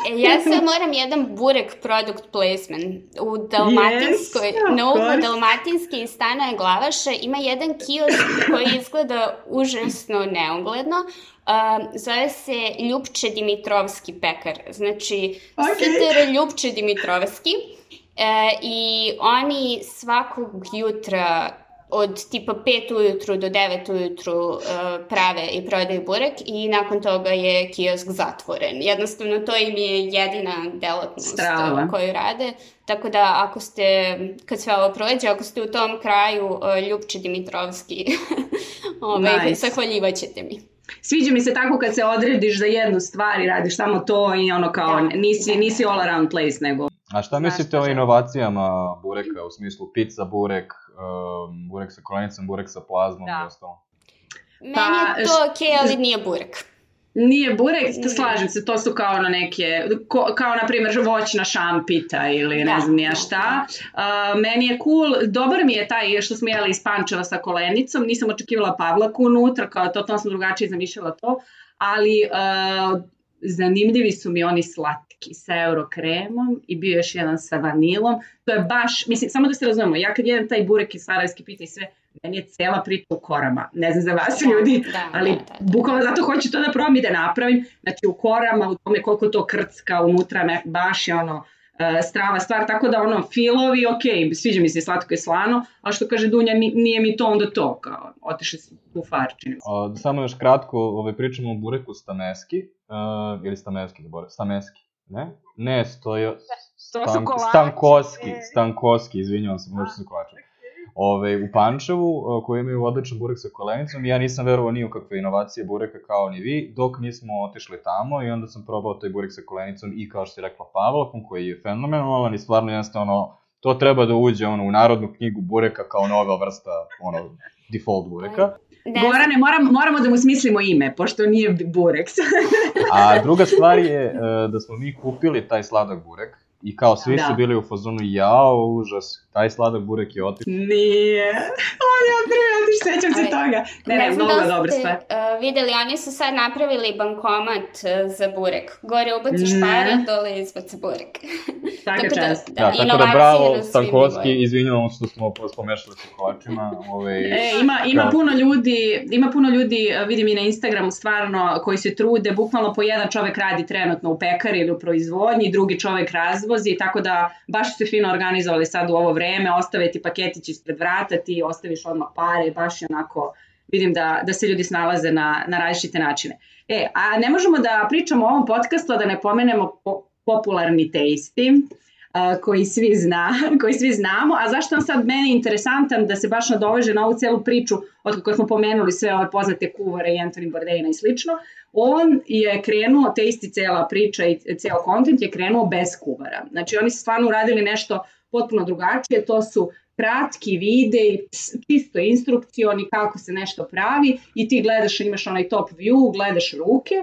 E, ja sad moram jedan burek product placement. U Dalmatinskoj, Yes, na ugu course. Dalmatinske i Stana je Glavaša ima jedan kiosk koji izgleda užasno neugledno. Uh, zove se Ljupče Dimitrovski pekar. Znači, Ok. STR Ljupče Dimitrovski. E, I oni svakog jutra od tipa 5 ujutru do 9 ujutru uh, prave i prodaju burek i nakon toga je kiosk zatvoren. Jednostavno to im je jedina delatnost Strava. uh, koju rade. Tako da ako ste, kad sve ovo prođe, ako ste u tom kraju uh, Ljupče Dimitrovski, <laughs> ovaj, Nice. zahvaljivat ćete mi. Sviđa mi se tako kad se odrediš za jednu stvar i radiš samo to i ono kao Da, nisi, da. nisi all around place nego A šta Znaš mislite o želim. inovacijama bureka, u smislu pizza burek, um, burek sa kolenicom, burek sa plazmom Da. i ostalo? Meni Pa, je to okej, ali nije burek. Nije burek, to slažem se, to su kao ono neke, ko, kao na primjer voćna šampita ili ne Da, znam ja šta. Uh, meni je cool, dobar mi je taj što smo jeli iz Pančeva sa kolenicom, nisam očekivala pavlaku unutra, kao to, to sam drugačije zamišljala to, ali uh, zanimljivi su mi oni slatki sa eurokremom i bio je još jedan sa vanilom. To je baš, mislim, samo da se razumemo, ja kad jedem taj burek iz Sarajevske pite i sve, meni je cela priča u korama. Ne znam za vas Da, ljudi, da, ali da, da, da. bukvalno zato hoću to da probam i da napravim. Znači u korama, u tome koliko to krcka unutra, me, baš je ono e, strava stvar, tako da ono filovi, ok, sviđa mi se slatko i slano, a što kaže Dunja, ni- nije mi to onda to, kao, otišli su u farčinu. A, samo još kratko, ovaj, pričamo o bureku stameski, uh, ili stameski, zaboravim, stameski, ne? Ne, su Stan-. Stankoski, E. Stankoski, izvinjavam se, možda se kolačem. Ove, u Pančevu, uh, koji imaju odličan burek sa kolenicom, ja nisam verovao ni u kakve inovacije bureka kao ni vi, dok nismo otišli tamo i onda sam probao taj burek sa kolenicom i kao što je rekla Pavlakom, koji je fenomenalan i stvarno jednostavno to treba da uđe ono, u narodnu knjigu bureka kao nova vrsta ono, default bureka. Ne Gorane, moram, moramo da mu smislimo ime, pošto nije burek. A druga stvar je e, da smo mi kupili taj sladak burek i kao svi Da. su bili u fazonu jao, užas, taj sladak burek je otišao. nije. On je otrivati, sećam se toga. Ne, ne, mnogo da dobra ste, stvar. uh, videli, oni su sad napravili bankomat uh, za burek. Gore ubaciš Ne. pare, dole izbaci burek. Svaka Tako da- čast. da, Da, tako da bravo Stankovski, izvinjavam se što smo pomešali sa kolačima. Ovaj, E, ima, ima kao- puno ljudi, ima puno ljudi, e, vidim i na Instagramu stvarno, koji se trude, bukvalno po jedan čovek radi trenutno u pekari ili u proizvodnji, drugi čovek razvozi, tako da baš su se fino organizovali sad u ovo vreme, ostave ti paketić ispred vrata, ti ostaviš odmah pare, baš je onako, vidim da, da se ljudi snalaze na, na različite načine. E, a ne možemo da pričamo o ovom podcastu, da ne pomenemo po, popularni tasty. a, koji, svi zna, <laughs> koji svi znamo. A zašto on sad meni interesantan da se baš nadoveže na ovu celu priču od kako smo pomenuli sve ove poznate kuvare i Anthony Bourdaina i slično, on je krenuo, te isti cela priča i ceo kontent je krenuo bez kuvara. Znači oni su stvarno uradili nešto potpuno drugačije, to su kratki videi, čisto instrukcioni kako se nešto pravi i ti gledaš, imaš onaj top view, gledaš ruke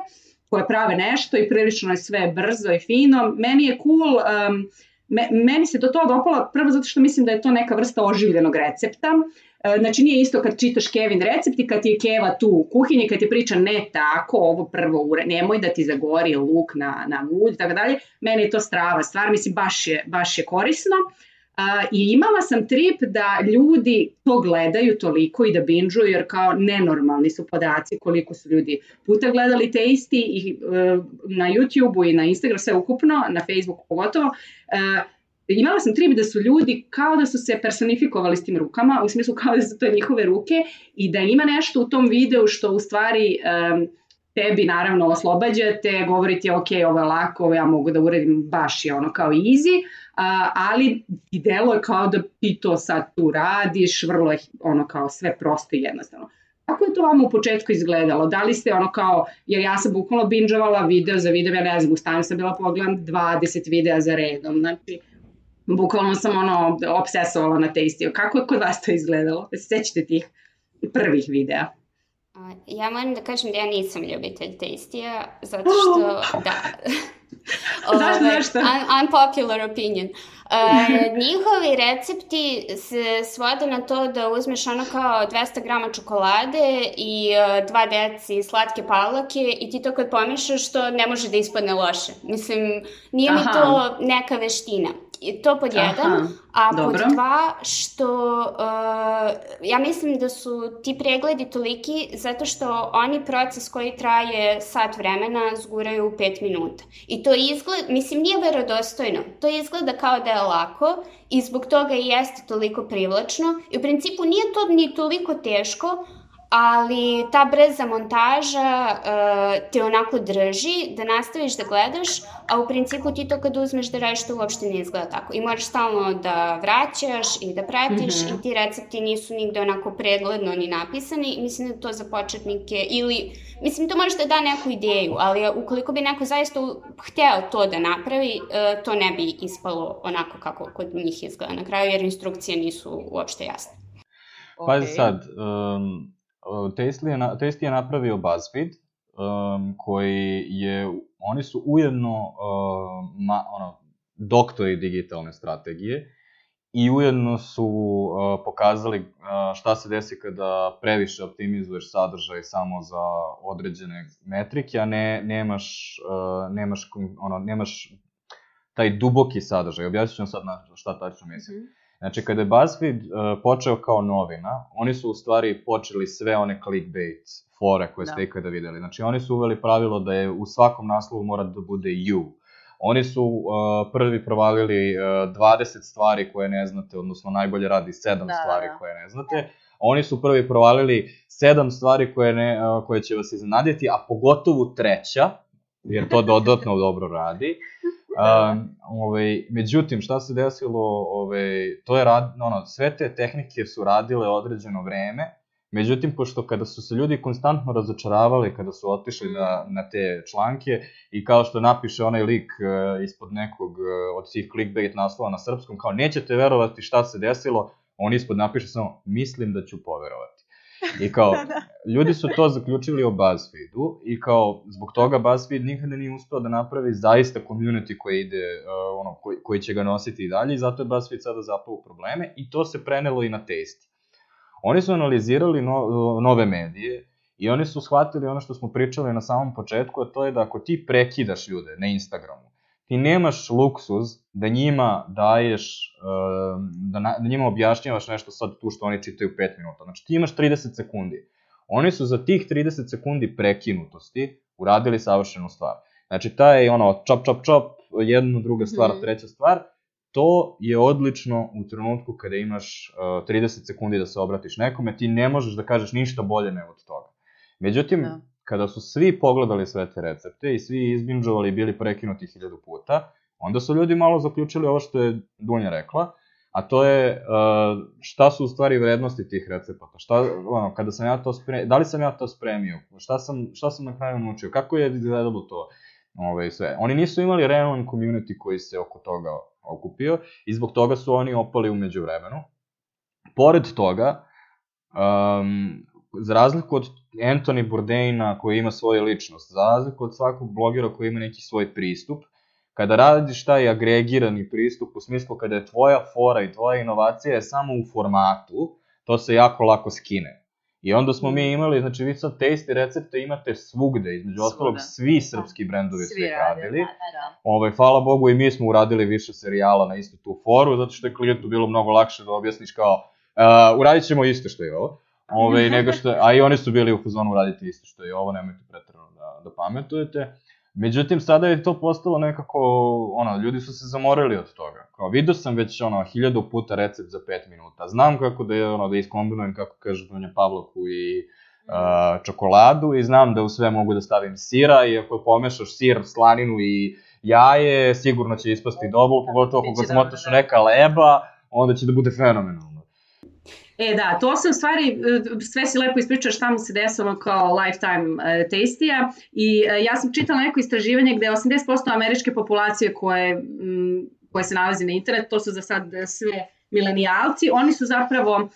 koje prave nešto i prilično je sve brzo i fino. Meni je cool, um, me, meni se do toga dopala prvo zato što mislim da je to neka vrsta oživljenog recepta. E, znači nije isto kad čitaš Kevin recept i kad je Keva tu u kuhinji, kad ti priča ne tako, ovo prvo ure, nemoj da ti zagori luk na, na ulj i tako dalje. Meni je to strava stvar, mislim baš je, baš je korisno. A, I imala sam trip da ljudi to gledaju toliko i da binžuju, jer kao nenormalni su podaci koliko su ljudi puta gledali te isti i e, na YouTube-u i na Instagram sve ukupno, na Facebooku pogotovo. E, imala sam trip da su ljudi kao da su se personifikovali s tim rukama, u smislu kao da su to njihove ruke i da ima nešto u tom videu što u stvari um, tebi naravno oslobađate, govorite ok, ovo je lako, ovo ja mogu da uradim baš je ono kao easy, a, ali i delo je kao da ti to sad tu radiš, vrlo je ono kao sve prosto i jednostavno. Kako je to vam u početku izgledalo? Da li ste ono kao, jer ja sam bukvalno binžovala video za video, ja ne znam, u stanju sam bila pogledam 20 videa za redom, znači bukvalno sam ono obsesovala na Tasty. Kako je kod vas to izgledalo? Da se sećate tih prvih videa? Ja moram da kažem da ja nisam ljubitelj Tasty-a, zato što, <gasps> da, <laughs> Zašto, ovaj, zašto? Un, unpopular opinion. Uh, <laughs> njihovi recepti se svode na to da uzmeš ono kao 200 grama čokolade i uh, dva deci slatke palake i ti to kad pomešaš to ne može da ispadne loše. Mislim, nije Aha. mi to neka veština. To pod jedan, Aha, a dobro. pod dva što uh, ja mislim da su ti pregledi toliki zato što oni proces koji traje sat vremena zguraju u pet minuta. I to izgleda, mislim nije verodostojno, to izgleda kao da je lako i zbog toga i jeste toliko privlačno i u principu nije to ni toliko teško, ali ta brza montaža uh, te onako drži da nastaviš da gledaš, a u principu ti to kad uzmeš da radiš to uopšte ne izgleda tako. I moraš stalno da vraćaš i da pratiš mm -hmm. i ti recepti nisu nigde onako pregledno ni napisani mislim da to za početnike ili, mislim to možeš da da neku ideju, ali ukoliko bi neko zaista hteo to da napravi, uh, to ne bi ispalo onako kako kod njih izgleda na kraju jer instrukcije nisu uopšte jasne. Pazi okay. sad, um, Tasty je, na, Tasty je napravio BuzzFeed, um, koji je, oni su ujedno uh, ma, ono, doktori digitalne strategije i ujedno su uh, pokazali uh, šta se desi kada previše optimizuješ sadržaj samo za određene metrike, a ne, nemaš, uh, nemaš, ono, nemaš taj duboki sadržaj. Objasnit ću vam sad na šta tačno mislim. Mm -hmm. Znači, kada je BuzzFeed uh, počeo kao novina, oni su u stvari počeli sve one clickbait fore koje ste da. ikada videli. Znači, oni su uveli pravilo da je u svakom naslovu mora da bude you. Oni su uh, prvi provalili uh, 20 stvari koje ne znate, odnosno najbolje radi 7 da, stvari da. koje ne znate. Oni su prvi provalili 7 stvari koje, ne, uh, koje će vas iznenaditi, a pogotovo treća, jer to dodatno dobro radi. <laughs> Um, ovaj, međutim, šta se desilo, ovaj, to je rad, ono, sve te tehnike su radile određeno vreme, međutim, pošto kada su se ljudi konstantno razočaravali kada su otišli na, na te članke i kao što napiše onaj lik uh, ispod nekog uh, od tih clickbait naslova na srpskom, kao nećete verovati šta se desilo, on ispod napiše samo mislim da ću poverovati. I kao, <laughs> da, da. ljudi su to zaključili o BuzzFeedu i kao, zbog toga BuzzFeed nikada nije uspeo da napravi zaista community koji ide, uh, ono, koji, koji će ga nositi i dalje i zato je BuzzFeed sada zapao u probleme i to se prenelo i na Tasty. Oni su analizirali no, nove medije i oni su shvatili ono što smo pričali na samom početku, a to je da ako ti prekidaš ljude na Instagramu, ti nemaš luksuz da njima daješ, uh, da, na, da njima objašnjavaš nešto sad tu što oni čitaju 5 minuta. Znači ti imaš 30 sekundi. Oni su za tih 30 sekundi prekinutosti uradili savršenu stvar. Znači ta je ono čop čop čop, jedna, druga stvar, mm. treća stvar. To je odlično u trenutku kada imaš uh, 30 sekundi da se obratiš nekome, ti ne možeš da kažeš ništa bolje nego od toga. Međutim, da kada su svi pogledali sve te recepte i svi izbinđovali i bili prekinuti hiljadu puta, Onda su ljudi malo zaključili ovo što je Dunja rekla, a to je uh, šta su u stvari vrednosti tih recepata, šta, ono, kada sam ja to spremio, da li sam ja to spremio, šta sam, šta sam na kraju naučio, kako je izgledalo to, ove, sve. Oni nisu imali realan community koji se oko toga okupio i zbog toga su oni opali umeđu vremenu. Pored toga, um, za razliku od Anthony Bourdaina koji ima svoju ličnost, za razliku od svakog blogera koji ima neki svoj pristup, kada radiš taj agregirani pristup, u smislu kada je tvoja fora i tvoja inovacija je samo u formatu, to se jako lako skine. I onda smo mi imali, znači vi sad tasty recepte imate svugde, između ostalog svi srpski brendovi Svi su radili. Da, da, da. Ovaj, hvala Bogu i mi smo uradili više serijala na istu tu foru, zato što je klijentu bilo mnogo lakše da objasniš kao uh, uradit ćemo isto što je ovo. Ove, nego što, a i oni su bili u fazonu uraditi isto što je ovo, nemojte pretrano da, da pametujete. Međutim, sada je to postalo nekako, ono, ljudi su se zamorili od toga. Kao, vidio sam već, ono, hiljadu puta recept za 5 minuta. Znam kako da je, ono, da iskombinujem, kako kaže Dunja Pavlovku i uh, čokoladu i znam da u sve mogu da stavim sira i ako pomešaš sir, slaninu i jaje, sigurno će ispasti dobro, pogotovo ako ga smotaš u neka leba, onda će da bude fenomenalno. E da, to se u stvari, e, sve si lepo ispričao šta mu se desilo kao lifetime e, tastija i e, ja sam čitala neko istraživanje gde 80% američke populacije koje, koje se nalazi na internet, to su za sad sve milenijalci, oni su zapravo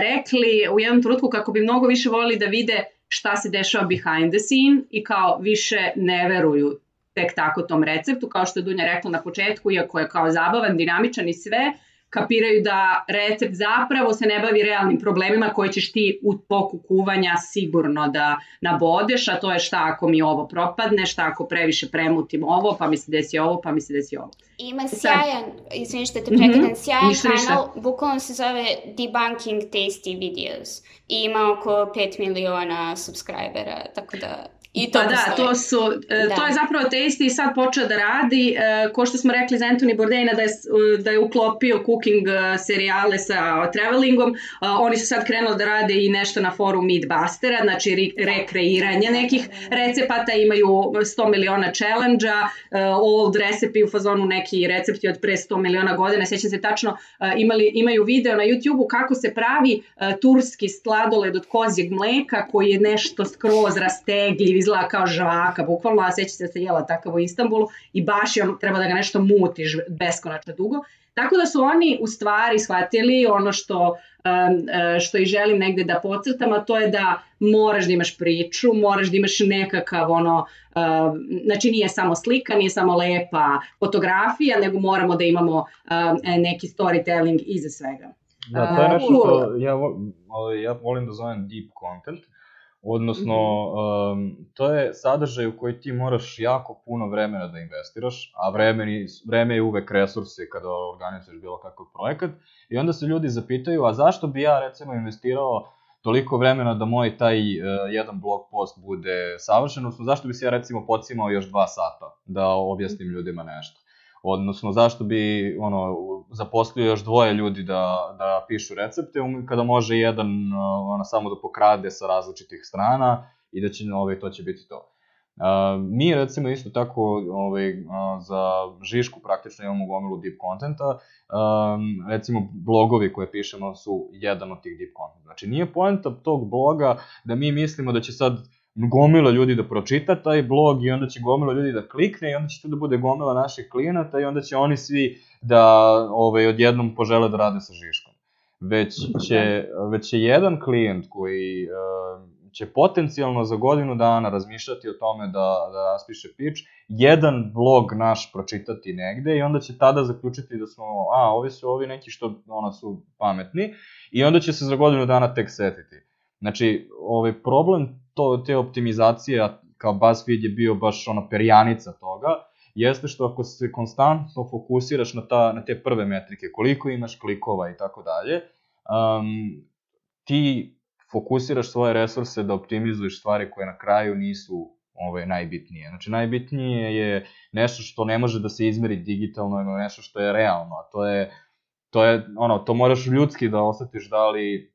rekli u jednom trenutku kako bi mnogo više volili da vide šta se dešava behind the scene i kao više ne veruju tek tako tom receptu, kao što je Dunja rekla na početku, iako je kao zabavan, dinamičan i sve, kapiraju da recept zapravo se ne bavi realnim problemima koje ćeš ti u toku kuvanja sigurno da nabodeš, a to je šta ako mi ovo propadne, šta ako previše premutim ovo, pa mi se desi ovo, pa mi se desi ovo. Ima Sad- sjajan, izvini što te Mhm, prekidam, sjajan ništa, ništa. kanal, bukvalno se zove Debunking Tasty Videos i ima oko 5 miliona subscribera, tako da i to pa da, to su, e, Da. to je zapravo Tasty i sad počeo da radi, e, ko što smo rekli za Anthony Bourdaina da je, da je uklopio cooking e, serijale sa travelingom, oni su sad krenuli da rade i nešto na foru Meatbustera, znači re, rekreiranje nekih recepata, imaju 100 miliona challenge-a, old recipe u fazonu neki recepti od pre 100 miliona godina, sjećam se tačno, imali, imaju video na YouTube-u kako se pravi turski sladoled od kozjeg mleka koji je nešto skroz rastegljiv, izgleda kao žvaka, bukvalno, a sjeća se da se jela takav u Istanbulu i baš je treba da ga nešto mutiš beskonačno dugo. Tako da su oni u stvari shvatili ono što, um, e, što i želim negde da podcrtam, a to je da moraš da imaš priču, moraš da imaš nekakav ono, znači nije samo slika, nije samo lepa fotografija, nego moramo da imamo um, neki storytelling iza svega. Da, to je A, nešto što ja, ovaj, ja volim da zovem deep content, odnosno um, to je sadržaj u koji ti moraš jako puno vremena da investiraš, a vreme, vreme je uvek resursi kada organizuješ bilo kakav projekat i onda se ljudi zapitaju, a zašto bi ja recimo investirao toliko vremena da moj taj uh, jedan blog post bude savršen, odnosno zašto bi se ja recimo pocimao još dva sata da objasnim ljudima nešto. Odnosno, zašto bi ono, zaposlio još dvoje ljudi da, da pišu recepte, um, kada može jedan uh, ono, samo da pokrade sa različitih strana i da će, ovaj, to će biti to. Uh, mi recimo isto tako ovaj, uh, za Žišku praktično imamo gomilu deep contenta, um, recimo blogovi koje pišemo su jedan od tih deep content. Znači nije poenta tog bloga da mi mislimo da će sad gomila ljudi da pročita taj blog i onda će gomila ljudi da klikne i onda će to da bude gomila naših klijenata i onda će oni svi da ovaj, odjednom požele da rade sa Žiškom. Već će, već će jedan klijent koji uh, će potencijalno za godinu dana razmišljati o tome da, da raspiše pitch, jedan blog naš pročitati negde i onda će tada zaključiti da smo, a, ovi su ovi neki što ona su pametni i onda će se za godinu dana tek setiti. Znači, ovaj problem to, te optimizacije, kao BuzzFeed je bio baš ono perjanica toga, jeste što ako se konstantno fokusiraš na, ta, na te prve metrike, koliko imaš klikova i tako dalje, um, ti fokusiraš svoje resurse da optimizuješ stvari koje na kraju nisu ovaj, najbitnije. Znači, najbitnije je nešto što ne može da se izmeri digitalno, nego nešto što je realno, a to je, to je, ono, to moraš ljudski da osetiš da li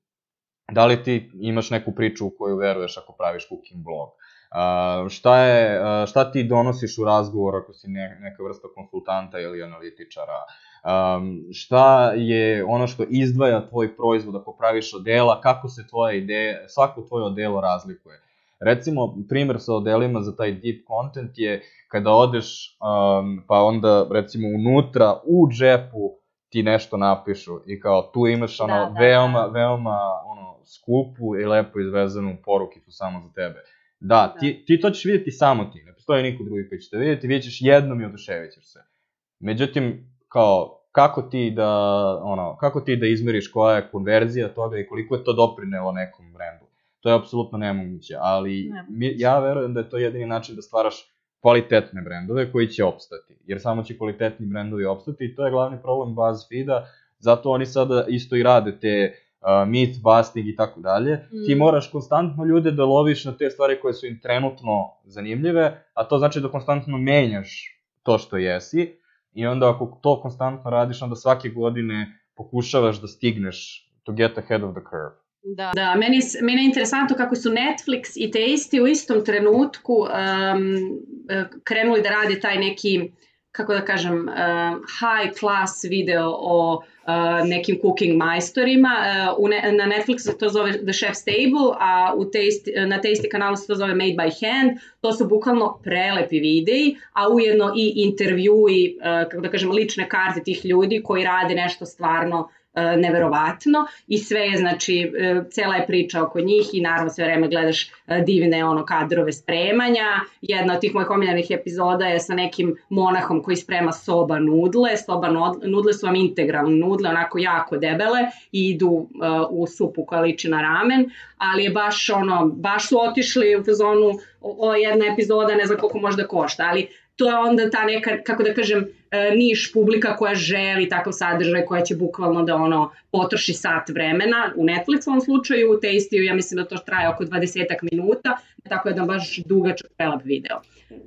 da li ti imaš neku priču u koju veruješ ako praviš cooking blog, Uh, šta, je, uh, šta ti donosiš u razgovor ako si ne, neka vrsta konsultanta ili analitičara? Um, šta je ono što izdvaja tvoj proizvod ako praviš odela, kako se tvoja ideja, svako tvoje odelo razlikuje? Recimo, primer sa odelima za taj deep content je kada odeš, um, pa onda recimo unutra, u džepu ti nešto napišu i kao tu imaš ono da, da, veoma, da. veoma ono, skupu i lepo izvezanu porukicu samo za tebe. Da, da, ti, ti to ćeš vidjeti samo ti, ne postoji niko drugi koji će te vidjeti, vidjet ćeš jednom i oduševit ćeš se. Međutim, kao, kako ti da, ono, kako ti da izmeriš koja je konverzija toga i koliko je to doprinelo nekom brendu? To je apsolutno nemoguće, ali mi, ja verujem da je to jedini način da stvaraš kvalitetne brendove koji će opstati, jer samo će kvalitetni brendovi opstati i to je glavni problem BuzzFeeda, zato oni sada isto i rade te uh, myth busting i tako dalje. Mm. Ti moraš konstantno ljude da loviš na te stvari koje su im trenutno zanimljive, a to znači da konstantno menjaš to što jesi i onda ako to konstantno radiš, onda svake godine pokušavaš da stigneš to get ahead of the curve. Da, da meni, meni je interesantno kako su Netflix i Tasty u istom trenutku um, krenuli da rade taj neki, kako da kažem, um, high class video o uh, nekim cooking majstorima. Uh, na Netflixu to zove The Chef's Table, a u Tasty, na Tasty kanalu se to zove Made by Hand. To su bukvalno prelepi videi, a ujedno i intervjui, uh, kako da kažem, lične karte tih ljudi koji rade nešto stvarno neverovatno i sve je, znači, e, cela je priča oko njih i naravno sve vreme gledaš e, divne ono kadrove spremanja. Jedna od tih mojih omiljenih epizoda je sa nekim monahom koji sprema soba nudle. Soba nudle su vam integralne nudle, onako jako debele i idu u supu koja liči na ramen, ali je baš ono, baš su otišli u fazonu o, o jedna epizoda, ne znam koliko može da košta, ali to je onda ta neka, kako da kažem, e, niš publika koja želi takav sadržaj, koja će bukvalno da ono potroši sat vremena. U Netflixovom slučaju, u Tastiju, ja mislim da to traje oko 20 minuta, tako je da baš dugačak prelap video.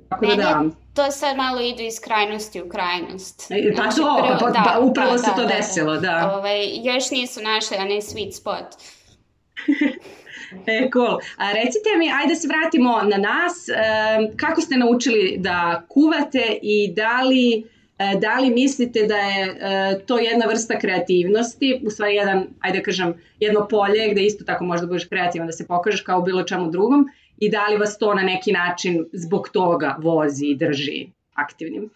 Tako da, da, to sad malo idu iz krajnosti u krajnost. E, pa znači, to, prvo, pa, da, pa, upravo da, se da, to da, desilo, da. da. Ovaj, još nisu našli onaj sweet spot. <laughs> E, cool. A recite mi, ajde da se vratimo na nas. E, kako ste naučili da kuvate i da li, e, da li mislite da je e, to jedna vrsta kreativnosti, u stvari jedan, ajde da kažem, jedno polje gde isto tako možda budeš kreativan da se pokažeš kao bilo čemu drugom i da li vas to na neki način zbog toga vozi i drži aktivnim?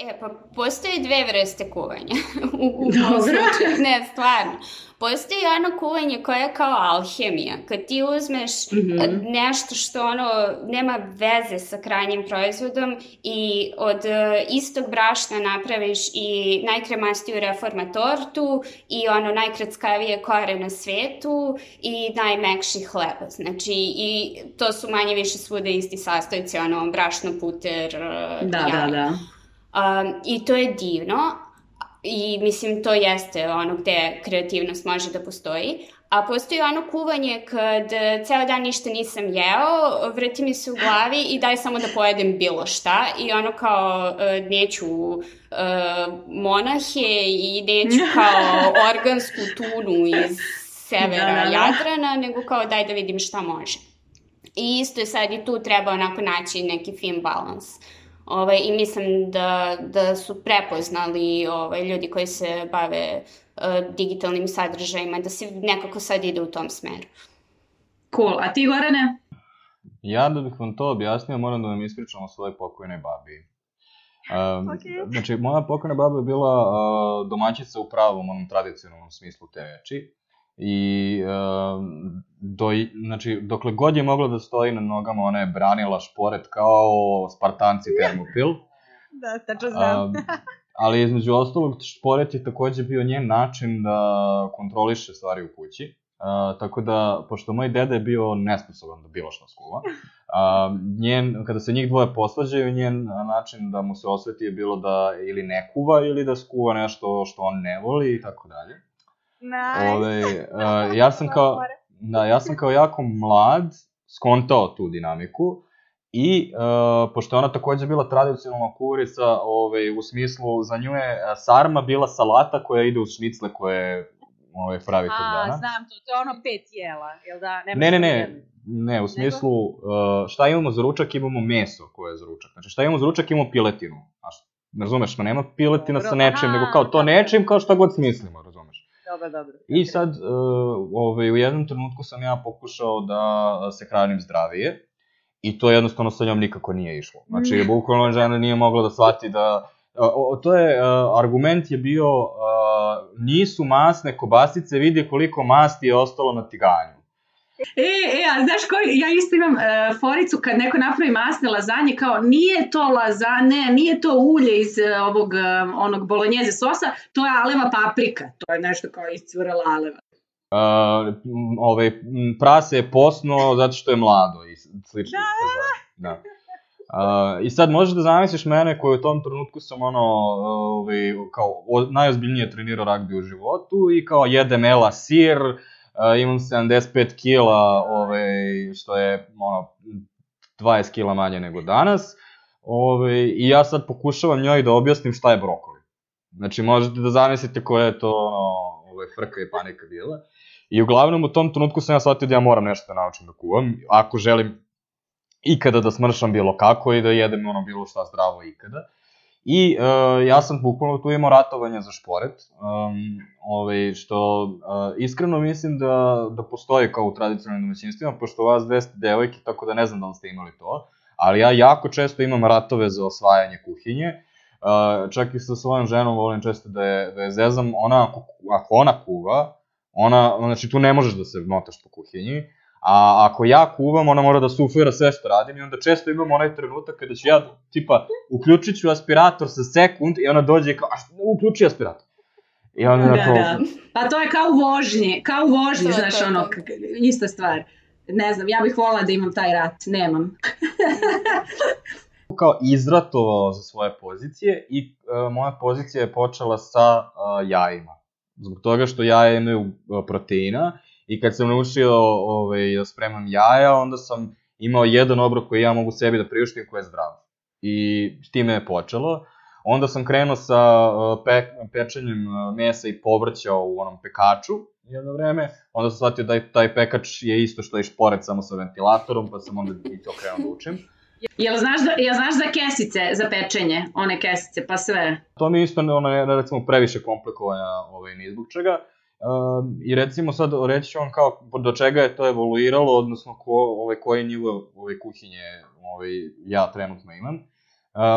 E, pa postoje dve vrste kuvanja. <laughs> u, u Dobro. Ne, stvarno. Postoji ono kuvanje koje je kao alhemija. Kad ti uzmeš mm -hmm. nešto što ono nema veze sa krajnjim proizvodom i od uh, istog brašna napraviš i najkremastiju reforma tortu i ono najkrackavije kore na svetu i najmekši hleba. Znači, i to su manje više svuda isti sastojci, ono brašno, puter, da, da, da. Um, I to je divno, i mislim to jeste ono gde kreativnost može da postoji. A postoji ono kuvanje kad ceo dan ništa nisam jeo, vrti mi se u glavi i daj samo da pojedem bilo šta i ono kao uh, neću uh, monahe i neću <laughs> kao organsku tunu iz severa da, da, da. Jadrana, nego kao daj da vidim šta može. I isto je sad i tu treba onako naći neki fin balans. Uh, Ovaj, I mislim da, da su prepoznali ovaj, ljudi koji se bave uh, digitalnim sadržajima, da se nekako sad ide u tom smeru. Cool. A ti, Gorane? Ja da bih vam to objasnio, moram da vam ispričam o svojoj pokojnoj babi. Um, okay. Znači, moja pokojna baba je bila uh, domaćica u pravom, onom tradicionalnom smislu te reči i do, znači, dokle god je mogla da stoji na nogama, ona je branila šporet kao Spartanci Termopil. da, tačno znam. uh, ali između ostalog, šporet je takođe bio njen način da kontroliše stvari u kući. Uh, tako da, pošto moj deda je bio nesposoban da bilo što skuva, uh, njen, kada se njih dvoje posvađaju, njen način da mu se osveti je bilo da ili ne kuva ili da skuva nešto što on ne voli i tako dalje. Nice. Ove, uh, <laughs> ja sam kao, da, ja sam kao jako mlad skontao tu dinamiku i uh, pošto je ona takođe bila tradicionalna kuvarica, ovaj, u smislu za nju je sarma bila salata koja ide uz šnicle koje ovaj, pravi tog A, dana. znam to, to je ono pet jela, jel da? Nema Ne, ne, ne, ne, u smislu, uh, šta imamo za ručak, imamo meso koje je za ručak. Znači, šta imamo za ručak, imamo piletinu. A šta, razumeš, ma nema piletina Dobro, sa nečim, aha, nego kao to nečim, kao šta god smislimo. Dobro, dobro. I sad, uh, ovaj, u jednom trenutku sam ja pokušao da se hranim zdravije, i to jednostavno sa njom nikako nije išlo. Znači, bukvalno žena nije mogla da shvati da... O, o, to je, uh, argument je bio, nisu masne kobasice, vidi koliko masti je ostalo na tiganju. E, e, a znaš koji, ja isto imam e, foricu kad neko napravi masne lazanje, kao nije to lazane, nije to ulje iz e, ovog, e, onog bolonjeze sosa, to je aleva paprika, to je nešto kao iscurala aleva. Uh, m, ovaj, prase je posno zato što je mlado i slično. Da, da. Uh, I sad možeš da zamisliš mene koji u tom trenutku sam ono, ovaj, kao o, najozbiljnije trenirao ragbi u životu i kao jedem ela sir, imam 75 kila, ovaj, što je ono, 20 kila manje nego danas. Ovaj, I ja sad pokušavam njoj da objasnim šta je brokoli. Znači možete da zamislite koja je to ono, ovaj, frka i panika bila. I uglavnom u tom trenutku sam ja shvatio da ja moram nešto da naučim da kuvam, ako želim ikada da smršam bilo kako i da jedem ono bilo šta zdravo ikada. I uh, ja sam bukvalno tu imao ratovanje za šporet, um, ovaj, što uh, iskreno mislim da, da postoji kao u tradicionalnim domaćinstvima, pošto vas dve ste devojke, tako da ne znam da li ste imali to, ali ja jako često imam ratove za osvajanje kuhinje, uh, čak i sa svojom ženom volim često da je, da je zezam, ona ako, ako ona kuva, ona, znači tu ne možeš da se motaš po kuhinji, a ako ja kuvam, ona mora da suflira sve što radim i onda često imam onaj trenutak kada ću ja, tipa, uključit ću aspirator sa sekund i ona dođe i kao, a što, uključi aspirator. I onda Da, onako, da. Pa to je kao u vožnji, kao u vožnji, To, znaš, to, to. ono, k- ista stvar. Ne znam, ja bih volila da imam taj rat, nemam. <laughs> kao izratovao za svoje pozicije i uh, moja pozicija je počela sa uh, jajima. Zbog toga što jaja imaju uh, proteina i kad sam naučio ovaj, da spremam jaja, onda sam imao jedan obrok koji ja mogu sebi da priuštim koji je zdrav. I s time je počelo. Onda sam krenuo sa uh, pe, pečenjem uh, mesa i povrća u onom pekaču jedno vreme. Onda sam shvatio da taj pekač je isto što je šporet samo sa ventilatorom, pa sam onda i to krenuo da učim. Jel znaš, da, jel znaš za kesice, za pečenje, one kesice, pa sve? To mi isto ono, recimo previše komplikovanja ovaj, ni zbog čega. Um, I recimo sad reći ću vam kao do čega je to evoluiralo, odnosno ko, ovaj, koji nivo ovaj, kuhinje ovaj, ja trenutno imam.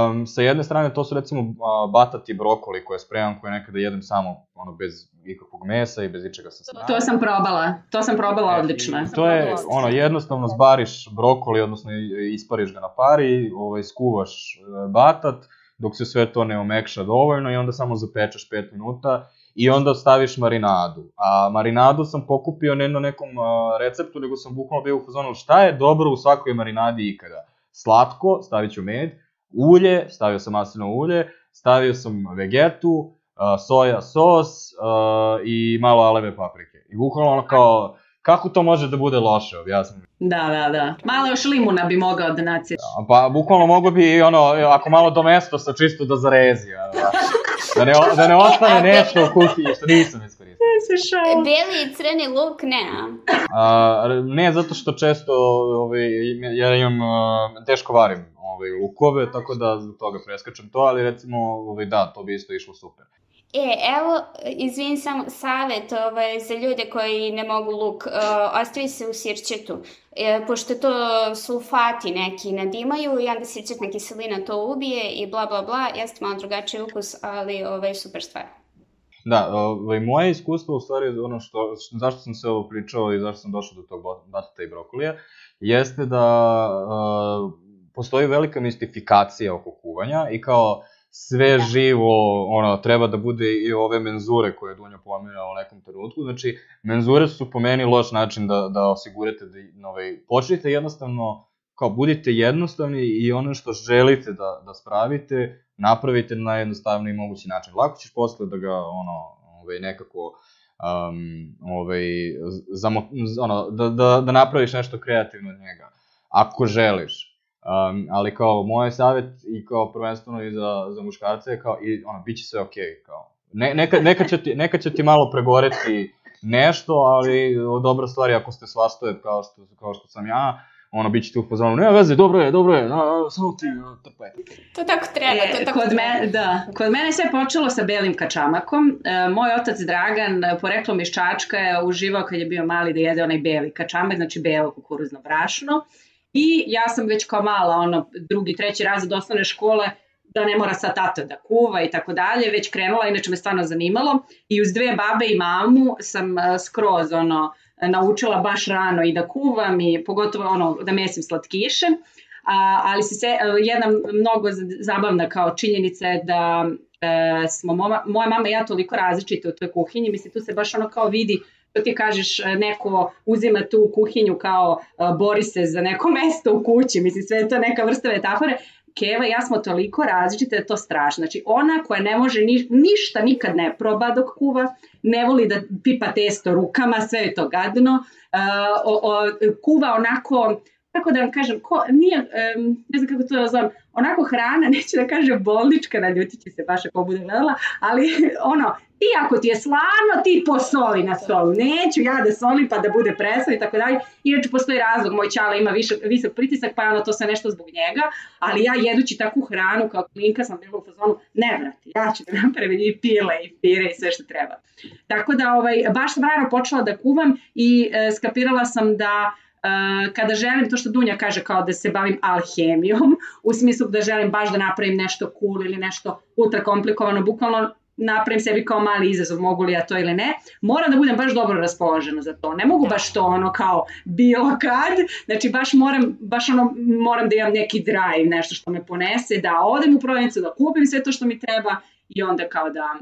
Um, sa jedne strane to su recimo a, batati brokoli koje spremam, koje nekada jedem samo ono, bez ikakvog mesa i bez ičega sa strane. To sam probala, to sam probala E, odlično. i To je, ono, jednostavno zbariš brokoli, odnosno i- ispariš ga na pari, ovaj, skuvaš e, batat, dok se sve to ne omekša dovoljno i onda samo zapečeš 5 minuta i onda staviš marinadu. A marinadu sam pokupio ne na nekom a, receptu, nego sam bukvalno bio u fazonu šta je dobro u svakoj marinadi ikada. Slatko, stavit ću med, ulje, stavio sam maslinovo ulje, stavio sam vegetu, a, soja sos a, i malo aleve paprike. I bukvalno ono kao, kako to može da bude loše, objasni mi. Da, da, da. Malo još limuna bi mogao da naciješ. Pa bukvalno mogu bi i ono, ako malo domesto sa čisto da zarezi, a, da, ne, da ne ostane nešto u kuhinji što nisam iskoristio. <laughs> Se šao. Beli i crni luk, ne. A, ne zato što često ovaj, ja imam teško varim ovaj, lukove, tako da zbog toga preskačem to, ali recimo ovaj, da, to bi isto išlo super. E, evo, izvin samo savet ovaj, za ljude koji ne mogu luk, uh, ostavi se u sirćetu, e, pošto to sulfati neki nadimaju i onda sirćetna kiselina to ubije i bla bla bla, jeste malo drugačiji ukus, ali ovaj, super stvar. Da, ovaj, moje iskustvo u stvari, ono što, što, zašto sam se ovo pričao i zašto sam došao do tog batata i brokolija, jeste da uh, postoji velika mistifikacija oko kuvanja i kao sve Da. živo, ono, treba da bude i ove menzure koje je Dunja pomenula u nekom trenutku, znači, menzure su po meni loš način da, da osigurate da, ovaj, počnite jednostavno, kao budite jednostavni i ono što želite da, da spravite, napravite na najjednostavniji mogući način. Lako ćeš posle da ga, ono, ovaj, nekako, um, ovaj, zamo, ono, da, da, da napraviš nešto kreativno od njega, ako želiš. Um, ali kao moj savjet i kao prvenstveno i za, za muškarce je kao i ono bit će sve okej okay, kao ne, neka, neka, će ti, neka će ti malo pregoreti nešto, ali dobra stvar je ako ste svastoje kao što, kao što sam ja, ono, bit ćete u fazonu, nema veze, dobro je, dobro je, a, a, samo ti, trpaj. To tako treba, to E, tako kod, treba. me, da, kod mene je sve počelo sa belim kačamakom. E, moj otac Dragan, e, poreklom iz Čačka, je uživao kad je bio mali da jede onaj beli kačamak, znači belo kukuruzno brašno. I ja sam već kao mala, ono, drugi, treći razred osnovne škole, da ne mora sad tata da kuva i tako dalje, već krenula, inače me stvarno zanimalo. I uz dve babe i mamu sam e, skroz, ono, naučila baš rano i da kuvam i pogotovo ono, da mesim slatkiše. A, ali se, se jedna mnogo zabavna kao činjenica je da e, smo moma, moja mama i ja toliko različite u toj kuhinji, mislim tu se baš ono kao vidi što ti kažeš, e, neko uzima tu kuhinju kao e, bori se za neko <laughs> mesto u kući, mislim sve je to neka vrsta metafore, Keva i ja smo toliko različite da je to strašno. Znači ona koja ne može ni, ništa nikad ne proba dok kuva, ne voli da pipa testo rukama, sve je to gadno, uh, o, o, kuva onako kako da vam kažem, ko, nije, um, ne znam kako to da zovem, onako hrana, <laughs> neću da kažem bolnička, naljutit će se baš ako bude gledala, ali <laughs> ono, ti ako ti je slano, ti posoli na stolu. Neću ja da solim pa da bude presno i tako dalje. Inače postoji razlog, moj čala ima više, visok pritisak, pa ono to sve nešto zbog njega, ali ja jedući takvu hranu kao klinka sam bila u fazonu, ne vrati, ja ću da napravim i pile i pire i sve što treba. Tako da ovaj, baš sam rano počela da kuvam i e, skapirala sam da kada želim, to što Dunja kaže kao da se bavim alhemijom, u smislu da želim baš da napravim nešto cool ili nešto ultra komplikovano, bukvalno napravim sebi kao mali izazov, mogu li ja to ili ne, moram da budem baš dobro raspoložena za to. Ne mogu baš to ono kao bilo kad, znači baš moram, baš ono, moram da imam neki drive, nešto što me ponese, da odem u prodavnicu, da kupim sve to što mi treba i onda kao da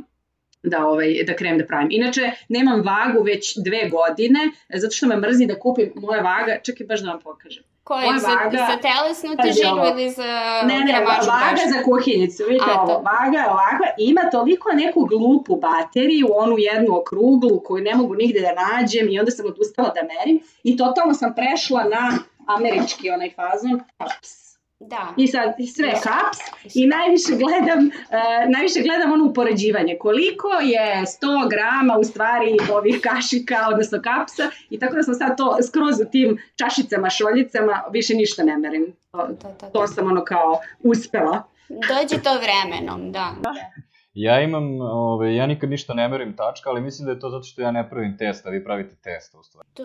da, ovaj, da krenem da pravim. Inače, nemam vagu već dve godine, zato što me mrzi da kupim moja vaga, čekaj baš da vam pokažem. Koje, Moja za, vaga- za telesnu Pazi težinu ili za Ne, ne, vaga za kuhinjicu, vidite A, ovo, to. vaga je ovakva, ima toliko neku glupu bateriju, onu jednu okruglu koju ne mogu nigde da nađem i onda sam odustala da merim i totalno sam prešla na američki onaj fazon, kaps. Da. I sad i sve kaps i najviše gledam, uh, najviše gledam ono upoređivanje. Koliko je 100 grama u stvari ovih kašika, odnosno kapsa i tako da sam sad to skroz u tim čašicama, šoljicama, više ništa ne merim. To, To, to, to. to sam ono kao uspela. Dođe to vremenom, da. Ja imam, ove, ja nikad ništa ne merim tačka, ali mislim da je to zato što ja ne pravim testa, vi pravite testa u stvari. To,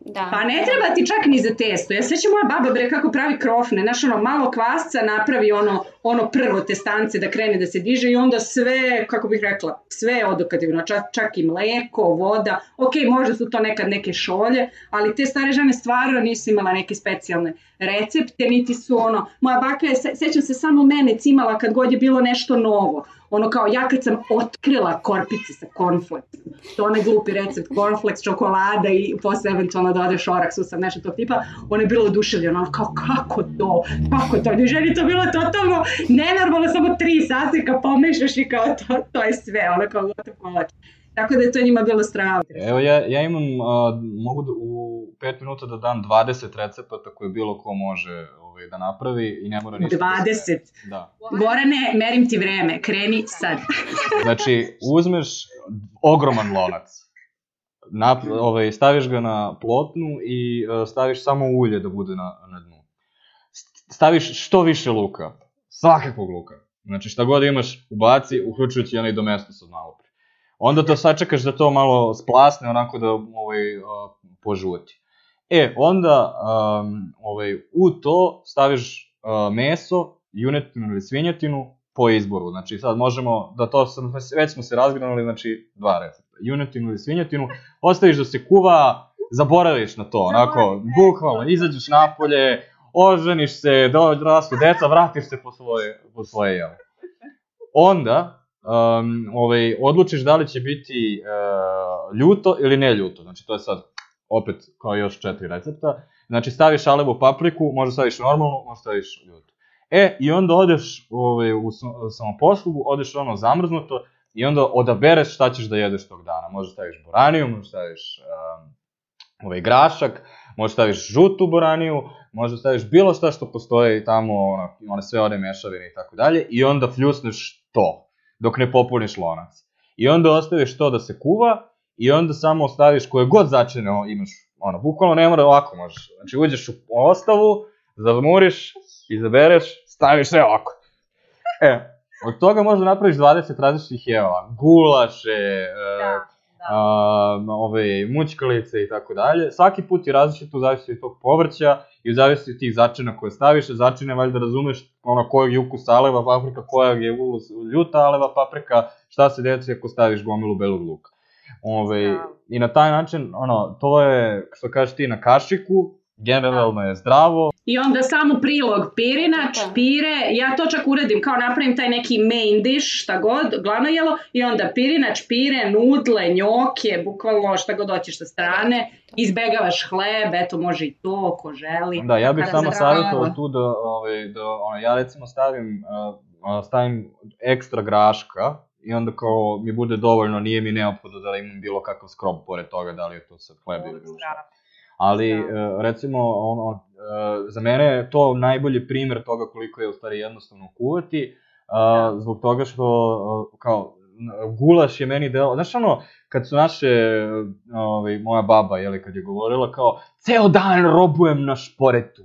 da. Pa ne treba ti čak ni za testo. Ja sećam moja baba bre kako pravi krofne, znaš ono malo kvasca napravi ono ono prvo testance da krene da se diže i onda sve, kako bih rekla, sve je odokativno, čak, čak i mleko, voda, ok, možda su to nekad neke šolje, ali te stare žene stvarno nisu imala neke specijalne recepte, niti su ono, moja baka je, se, sećam se samo mene cimala kad god je bilo nešto novo, ono kao ja kad sam otkrila korpice sa cornflakes, to onaj glupi recept cornflakes, čokolada i posle eventualno da ode šorak, susam, nešto tog tipa, ona je bila oduševljena, ono kao kako to, kako to, ne ženi to bilo totalno nenormalno, samo tri saseka pomešaš i kao to, to je sve, ono kao gotov kolač. Tako da je to njima bilo strava. Evo ja, ja imam, a, mogu da, u 5 minuta da dam 20 recepata koje bilo ko može ovaj, da napravi i ne mora ništa da 20. se... Da. Gorane, merim ti vreme, kreni sad. Znači, uzmeš ogroman lonac, na, ovaj, staviš ga na plotnu i uh, staviš samo ulje da bude na, na dnu. Staviš što više luka, svakakvog luka. Znači šta god imaš, ubaci, uključujući onaj domestos od malo pre. Onda to sačekaš da to malo splasne, onako da ovaj, uh, požuti. E, onda um, ovaj, u to staviš uh, meso, junetinu ili svinjetinu po izboru. Znači sad možemo, da to sam, već smo se razgranuli, znači dva recepta. Junetinu ili svinjetinu, ostaviš da se kuva, zaboraviš na to, onako, bukvalno, izađeš napolje, oženiš se, dorastu deca, vratiš se po svoje, po svoje jelo. Onda, um, ovaj, odlučiš da li će biti uh, ljuto ili ne ljuto, znači to je sad opet kao još četiri recepta. Znači staviš alevu papriku, možda staviš normalnu, možda staviš ljutu. E, i onda odeš ovaj, u sam- samoposlugu, odeš ono zamrznuto i onda odabereš šta ćeš da jedeš tog dana. Možda staviš boraniju, možda staviš um, ovaj grašak, možda staviš žutu boraniju, možda staviš bilo šta što postoji tamo, ono, one sve one mešavine i tako dalje, i onda fljusneš to, dok ne popuniš lonac. I onda ostaviš to da se kuva, i onda samo ostaviš koje god začine imaš, ono, bukvalno ne mora ovako možeš. Znači uđeš u ostavu, zamuriš, izabereš, staviš sve ovako. E, od toga možda napraviš 20 različitih jeva, gulaše, Da, e, da. a, ove, mućkalice i tako dalje. Svaki put je različito u zavisnosti od tog povrća i u zavisnosti od tih začina koje staviš. Začine valjda razumeš ono kojeg je ukus aleva paprika, kojeg je ukus ljuta aleva paprika, šta se desi ako staviš gomilu belog luka. Ove, Da. I na taj način, ono, to je, što kažeš ti, na kašiku, generalno je zdravo. I onda samo prilog pirinač, Da. pire, ja to čak uradim, kao napravim taj neki main dish, šta god, glavno jelo, i onda pirinač, pire, nudle, njoke, bukvalno šta god hoćeš sa strane, izbegavaš hleb, eto može i to, ko želi. Da, ja bih samo savjetovao tu da, ovaj, da ono, ja recimo stavim, uh, stavim ekstra graška i onda kao mi bude dovoljno, nije mi neophodno da imam bilo kakav skrob pored toga, da li je to sad hleb ili bilo šta. Ali, Da. uh, recimo, ono, uh, za mene je to najbolji primer toga koliko je u stvari jednostavno kuvati, uh, zbog toga što, uh, kao, gulaš je meni deo, znaš ono, kad su naše, ovaj, moja baba, jeli, kad je govorila kao, ceo dan robujem na šporetu.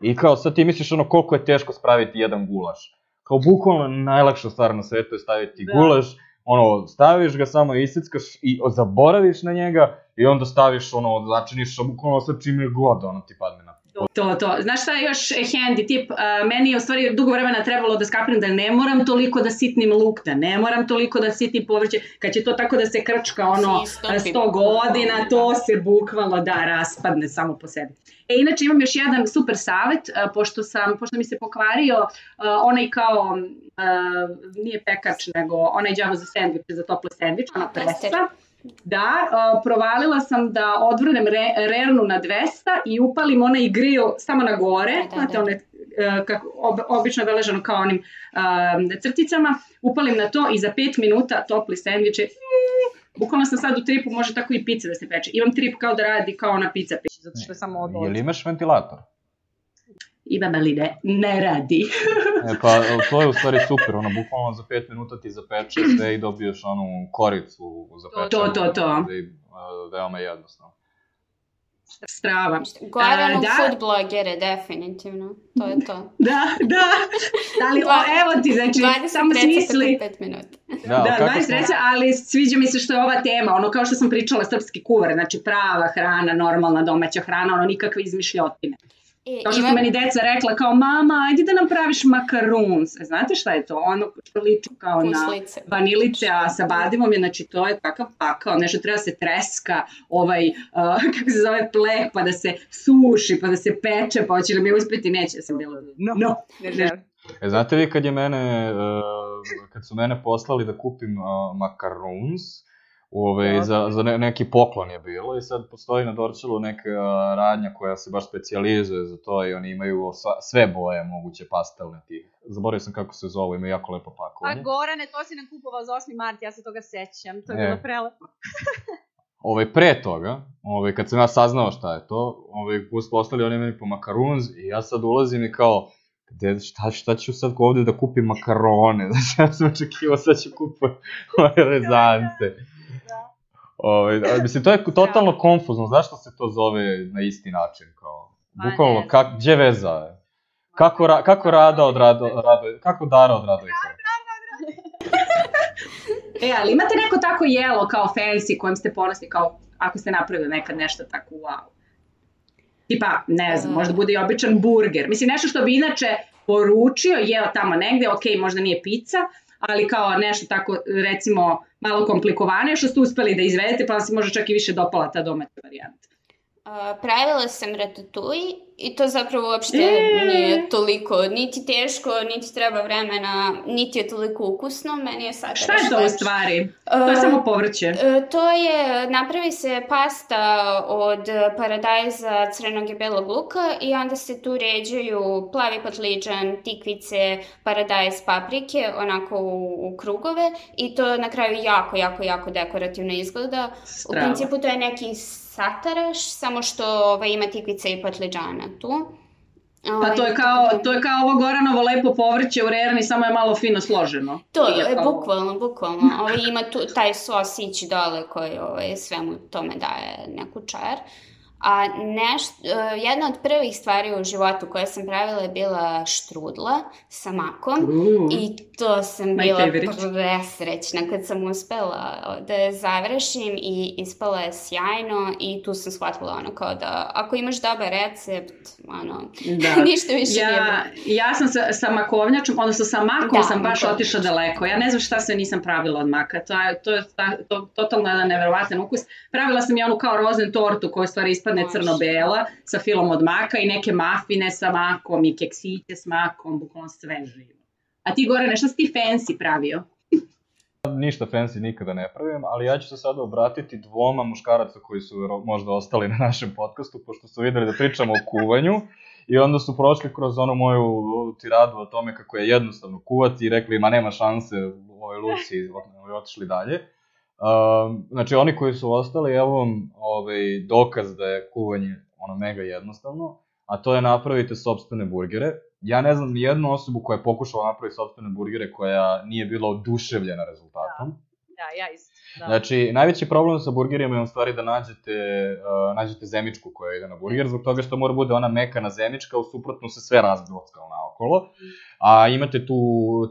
I kao, sad ti misliš ono koliko je teško spraviti jedan gulaš. Kao, bukvalno najlakša stvar na svetu je staviti Da. gulaš, ono, staviš ga, samo iseckaš i zaboraviš na njega i onda staviš, ono, začiniš bukvalno sa čime god, ono, ti padne na To, to. Znaš šta je još handy tip? A, meni je u stvari dugo vremena trebalo da skapiram da ne moram toliko da sitnim luk, da ne moram toliko da sitnim povrće. Kad će to tako da se krčka ono 100 godina, to se bukvalno da raspadne samo po sebi. E, inače imam još jedan super savet, a, pošto, sam, pošto mi se pokvario a, onaj kao, a, nije pekač, nego onaj džavo za sendviče, za tople sendviče, ona presa. Da, a, provalila sam da odvrnem re, rernu na 200 i upalim onaj grill samo na gore, Da, da, znate da. one e, kako, ob, obično je beleženo kao onim a, crticama, upalim na to i za 5 minuta topli sendviče, bukvalno sam sad u tripu, može tako i pizza da se peče. Imam trip kao da radi kao ona pizza peče. Zato što je samo od Jel imaš ventilator? Imam ali ne, ne radi. <laughs> E, pa to je u stvari super, ono, bukvalno za 5 minuta ti zapeče sve i dobiješ onu koricu zapečenu. To, to, to. I, uh, veoma jednostavno. Strava. Goran A, u da. food blogere, definitivno. To je to. <laughs> Da, da. Ali o, evo ti, znači, 20 samo smisli. 5 minuta. Da, Da, kako 20 smo- ali sviđa mi se što je ova tema, ono kao što sam pričala, srpski kuvar, znači prava hrana, normalna domaća hrana, ono nikakve izmišljotine. I, Kao što su imam- meni deca rekla kao, mama, ajde da nam praviš makaruns. E, znate šta je to? Ono što liči kao na vanilice, a sa badivom je, znači to je takav pakao, nešto treba da se treska, ovaj, uh, <laughs> kako se zove, pleh, pa da se suši, pa da se peče, pa hoće li mi uspeti, neće da sam bilo. No. no. Ne želim. E, znate vi kad je mene, uh, kad su mene poslali da kupim uh, makaruns, Ove, za, za ne, neki poklon je bilo i sad postoji na Dorčelu neka radnja koja se baš specijalizuje za to i oni imaju sva, sve boje moguće pastelne tih. Zaboravio sam kako se zove, ima jako lepo Pa pakovanje. Gorane, to si nam kupovao za 8. mart, ja se toga sećam, to je E. bilo prelepo. <laughs> Ove, pre toga, ove, kad sam ja saznao šta je to, ove, poslali oni meni po makarunz i ja sad ulazim i kao, gde, šta, šta ću sad ovde da kupim makarone? <laughs> Znači, ja sam očekivao sad ću kupiti <laughs> ove rezance. Ove, a, mislim, to je totalno konfuzno, zašto se to zove na isti način, kao, bukvalno, kak, gdje veza je? Kako, ra, kako Rada od Rado, Rado, kako Dara od Radojka? <laughs> E, ali imate neko tako jelo kao fancy kojem ste ponosni, kao ako ste napravili nekad nešto tako wow? Tipa, ne znam, možda bude i običan burger. Mislim, nešto što bi inače poručio, jeo tamo negde, ok, možda nije pizza, ali kao nešto tako, recimo, malo komplikovanije što ste uspeli da izvedete, pa vam se može čak i više dopala ta domaća varijanta. Pravila sam ratatouille i to zapravo uopšte E. nije toliko, niti teško, niti treba vremena, niti je toliko ukusno, meni je sad Šta je to u stvari? To je Uh, samo povrće. E, To je, napravi se pasta od paradajza, crnog i belog luka i onda se tu ređaju plavi patliđan, tikvice, paradajz, paprike, onako u, u krugove i to na kraju jako, jako, jako dekorativno izgleda. U Strava. principu to je neki sataraš, samo što ovaj, ima tikvice i patliđana tu. Pa to je kao, to je kao ovo Goranovo lepo povrće u rerni, samo je malo fino složeno. To, je, kao- bukvalno, bukvalno. Ovo ima tu, taj sos ići dole koji ovaj, svemu tome daje neku čar. A neš, e, jedna od prvih stvari u životu koje sam pravila je bila štrudla sa makom. Uuu. I to sam bila presrećna kad sam uspela da je završim i ispala je sjajno i tu sam shvatila ono kao da ako imaš dobar recept, ono, Da. <laughs> ništa više nije Ja, ja sam sa, sa makovnjačom, odnosno sa makom Da, sam baš otišla daleko. Ja ne znam šta sve nisam pravila od maka. To je, to je ta, to, totalno jedan neverovatan ukus. Pravila sam i onu kao rozen tortu koja stvari ispadne crno-bela sa filom od maka i neke mafine sa makom i keksiće s makom, bukvalno sve živo. A ti gore nešto si ti fancy pravio? Ništa fancy nikada ne pravim, ali ja ću se sada obratiti dvoma muškaraca koji su možda ostali na našem podcastu, pošto su videli da pričamo o kuvanju. I onda su prošli kroz onu moju tiradu o tome kako je jednostavno kuvati i rekli, ma nema šanse, ovoj Luci, i otišli dalje. Um, znači, oni koji su ostali, evo vam ovaj, dokaz da je kuvanje ono mega jednostavno, a to je napravite sobstvene burgere. Ja ne znam ni jednu osobu koja je pokušala napraviti sobstvene burgere koja nije bila oduševljena rezultatom. Da, ja isto. Da. Znači, najveći problem sa burgerima je u stvari da nađete, uh, nađete zemičku koja ide na burger, zbog toga što mora bude ona mekana zemička, u suprotno se sve razglockalo naokolo. A imate tu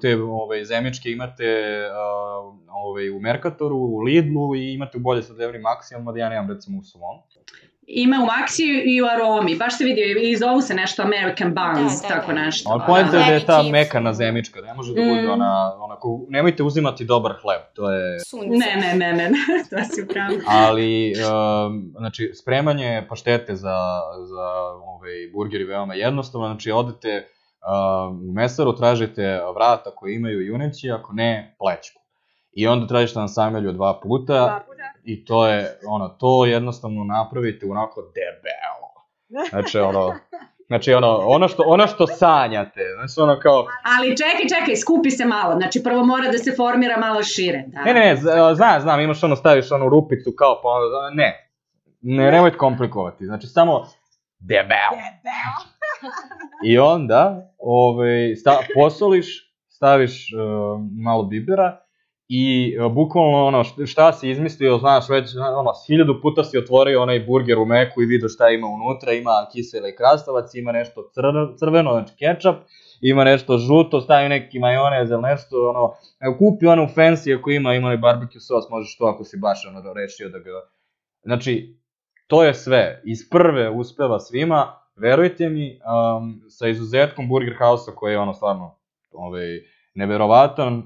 te ove, zemičke, imate uh, ove, u Mercatoru, u Lidlu i imate u bolje sadevni maksimum, mada ja nemam recimo u svom. Ima u Maxiju i u Aromi. Baš se vidio i zovu se nešto American Buns, Da, da, tako da. nešto. Ali pojenta je da je ta mekana zemička, ne može da bude Mm. ona, onako, nemojte uzimati dobar hleb, to je... sunce. Ne, ne, ne, ne, ne, <laughs> to si upravo. Ali, um, znači, spremanje paštete za, za ovaj, burger je veoma jednostavno. Znači, odete um, u mesaru, tražite vrata koje imaju juneći, ako ne, plećku. I onda na samelju dva puta Dva puta. i to je, ono, to jednostavno napravite onako debelo. Znači, ono, znači, ono, ono što, ono što sanjate, znači, ono kao, Ali čekaj, čekaj, skupi se malo. Znači, prvo mora da se formira malo šire. Da. Ne, ne, ne, znam, znam, imaš ono, staviš onu rupicu kao, pa, onda- ne, ne, nemojte komplikovati, znači samo debel. I onda, ovaj, sta, posoliš, staviš uh, malo bibera i uh, bukvalno ono, št- šta si izmislio, znaš, već ono, hiljadu puta si otvorio onaj burger u meku i vidio šta ima unutra, ima kiseli krastavac, ima nešto crno, crveno, znači kečap, ima nešto žuto, stavi neki majonez ili nešto, ono, kupi ono fancy ako ima, ima onaj barbecue sos, možeš to ako si baš ono rešio da ga... Znači, to je sve. Iz prve uspeva svima, verujte mi, um, sa izuzetkom Burger House-a koji je ono stvarno ovaj, neverovatan.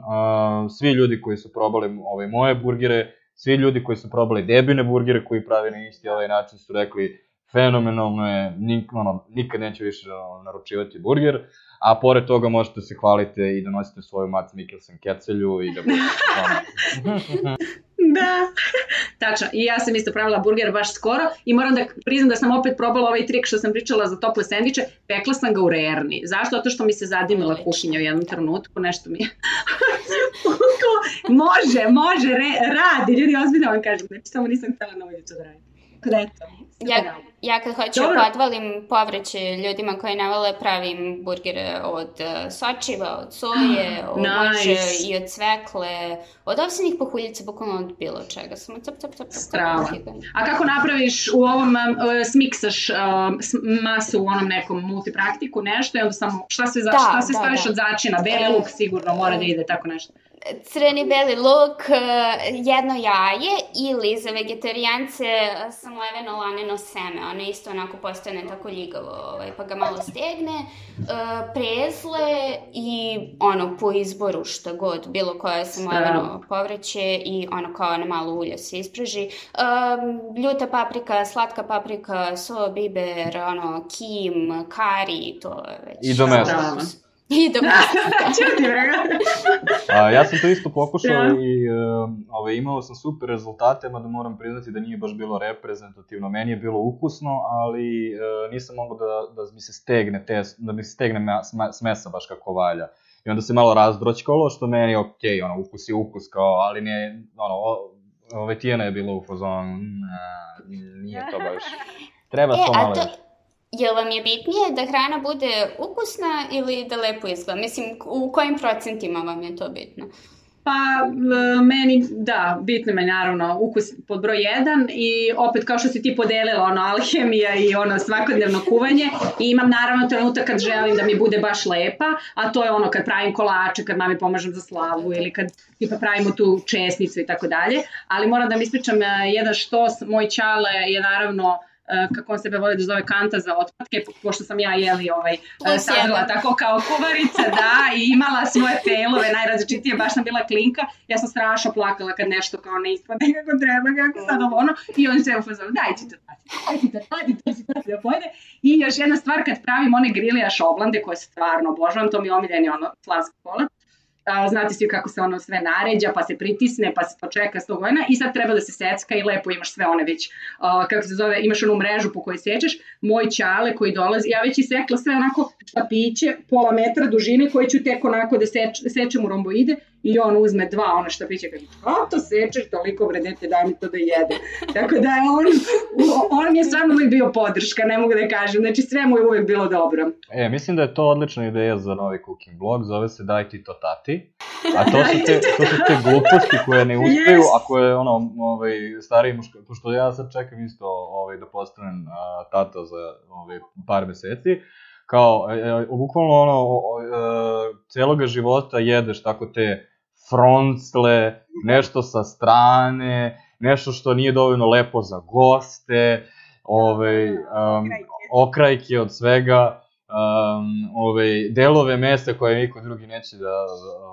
Svi ljudi koji su probali ovaj, moje burgere, svi ljudi koji su probali debine burgere koji pravi na isti ovaj način su rekli fenomenalno je, nik, ono, nikad neću više naručivati burger, a pored toga možete se hvalite i da nosite svoju Mats Mikkelsen kecelju i da budete <laughs> <laughs> Da. <laughs> Tačno. I ja sam isto pravila burger baš skoro i moram da priznam da sam opet probala ovaj trik što sam pričala za tople sendviče. Pekla sam ga u rerni. Zašto? Zato što mi se zadimila kuhinja u jednom trenutku. Nešto mi je... <laughs> Može, može, re, radi. Ljudi, ozbiljno vam kažem. Znači, samo nisam htjela na ovo jutro da radim. Sve Ja, ja kad hoću Dobro. podvalim povrće ljudima koji ne vole, pravim burgere od uh, sočiva, od soje, <gasps> od Nice. može i od cvekle, od ovsenih pahuljica, bukvalno od bilo čega. Samo cap, cap, cap, cap, Strava. A kako napraviš u ovom, uh, smiksaš s- masu u onom nekom multipraktiku, nešto i onda samo, šta se, za, Da, šta se da, staviš da. od začina? Beli E, luk sigurno mora da ide, tako nešto. Crni beli luk, uh, jedno jaje ili za vegetarijance uh, sam leveno laneno seme. Ono isto onako postane tako ljigavo, ovaj, pa ga malo stegne. Uh, prezle i ono po izboru šta god, bilo koje sam Strava. leveno povrće i ono kao na malo ulja se ispraži. Um, ljuta paprika, slatka paprika, so, biber, ono, kim, kari, to je već... I do mesta. Strava. I do mesta. <laughs> Čuti, vrega. A, ja sam to isto pokušao Da. i um, ovaj, imao sam super rezultate, mada moram priznati da nije baš bilo reprezentativno. Meni je bilo ukusno, ali uh, nisam mogao da, da mi se stegne tes, da mi se stegne smesa baš kako valja. I onda se malo razdroćkalo, što meni je okej, ono, ukus je ukus, kao, ali ne, ono, o, ove Tijana je bila u fazonu, "Na, nije to baš, treba E, to a malo to, Je vam je bitnije da hrana bude ukusna ili da lepo izgleda? Mislim, u kojim procentima vam je to bitno? Pa meni, da, bitno me naravno ukus pod broj 1 i opet kao što si ti podelila ono alhemija i ono svakodnevno kuvanje i imam naravno trenutak kad želim da mi bude baš lepa, a to je ono kad pravim kolače, kad mami pomažem za slavu ili kad tipa pravimo tu česnicu i tako dalje, ali moram da mi ispričam jedan štos, moj čale je naravno E, kako on sebe voli da zove kanta za otpadke, pošto sam ja jeli ovaj, e, sadrala tako kao kuvarica, da, i imala svoje failove najrazličitije, baš sam bila klinka, ja sam strašno plakala kad nešto kao ne ispade kako treba, kako sad ovo ono, i on se u fazonu, daj ti to tati, daj ti to tati, to si tati da pojede. I još jedna stvar, kad pravim one grilijaš oblande, koje stvarno obožavam, to mi je omiljeni ono, slanski kolat, a, znate svi kako se ono sve naređa, pa se pritisne, pa se to čeka 100 godina i sad treba da se secka i lepo imaš sve one već, a, kako se zove, imaš onu mrežu po kojoj sečeš, moj čale koji dolazi, ja već isekla sve onako štapiće, pola metra dužine koje ću tek onako da seč, sečem u romboide i on uzme dva ona štapića kaže, a to sečeš toliko vredete, daj mi to da jede. Tako da je on, on mi je stvarno uvijek bio podrška, ne mogu da kažem, znači sve mu je uvijek bilo dobro. E, mislim da je to odlična ideja za novi cooking blog, zove se Daj ti to tati, a to su te, to su te gluposti koje ne uspeju, yes. a koje ono, ovaj, stariji muška, pošto ja sad čekam isto ovaj, da postanem a, tata za ovaj, par meseci, kao, e, e, bukvalno ono, o, o, e, celoga života jedeš tako te froncle, nešto sa strane, nešto što nije dovoljno lepo za goste, ove, um, okrajke od svega, um, ove, delove mesa koje niko drugi neće da,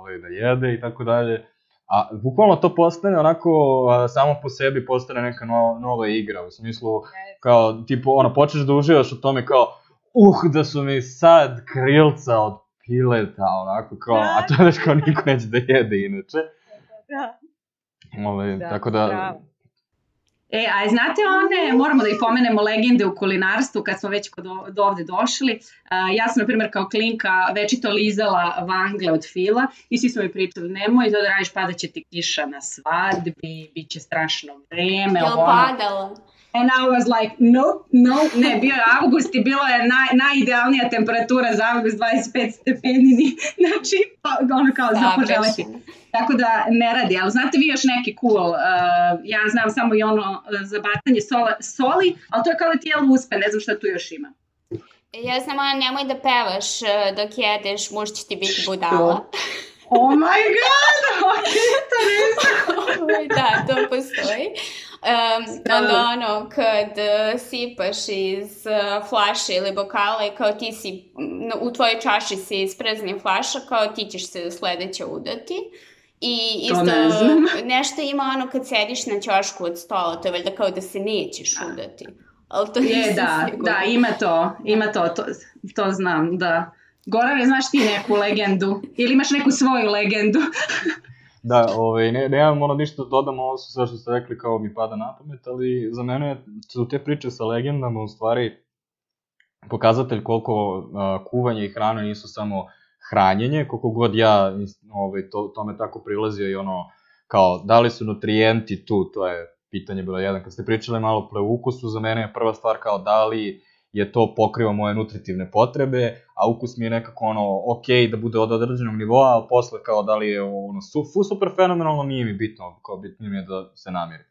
ove, da jede i tako dalje. A bukvalno to postane onako, a, samo po sebi postane neka no, nova igra, u smislu, kao, tipo, ono, počneš da uživaš u tome kao, uh, da su mi sad krilca od pileta, onako kao, a to je već kao niko neće da jede inače. Da. Ove, da, tako da, bravo. E, a znate one, moramo da ih pomenemo, legende u kulinarstvu, kad smo već kod do ovde došli. Uh, ja sam, na primjer, kao klinka večito lizala vangle od fila i svi smo mi pričali, nemoj to da radiš, padat će ti kiša na svadbi, bit će strašno vreme. Jel padalo? And I was like, no, no, ne, bio je avgust i bilo je naj, najidealnija temperatura za avgust, 25 stepenini, <laughs> znači, pa, ono kao za poželeti. Tako da ne radi, ali znate vi još neki cool, uh, ja znam samo i ono uh, za bacanje sola, soli, ali to je kao da ti je uspe, ne znam šta tu još ima. Ja znam, ono, nemoj da pevaš uh, dok jedeš, muž će ti biti budala. Oh my god, <laughs> ok, to ne znam. da, to postoji. Um, onda ono, kad uh, sipaš iz uh, flaše ili bokala i kao ti si, u tvojoj čaši se isprezni flaša, kao ti ćeš se sledeće udati. I isto ne nešto ima ono kad sediš na ćošku od stola, to je valjda kao da se nećeš udati. Ali to je, da, sigurno. da, ima to, ima to, to, to znam, da. Gorane, znaš ti neku legendu? Ili imaš neku svoju legendu? <laughs> Da, ovaj, ne, nemam ono ništa da dodam, ovo su sve što ste rekli kao mi pada na pamet, ali za mene su te priče sa legendama u stvari pokazatelj koliko uh, kuvanje i hrana nisu samo hranjenje, koliko god ja ovaj, to, tome tako prilazio i ono, kao, da li su nutrijenti tu, to je pitanje bilo jedan. Kad ste pričali malo pre ukusu, za mene je prva stvar kao da li je to pokriva moje nutritivne potrebe, a ukus mi je nekako ono, ok, da bude od određenog nivoa, ali posle kao da li je ono, su, super fenomenalno, nije mi bitno, kao bitno mi je da se namiri.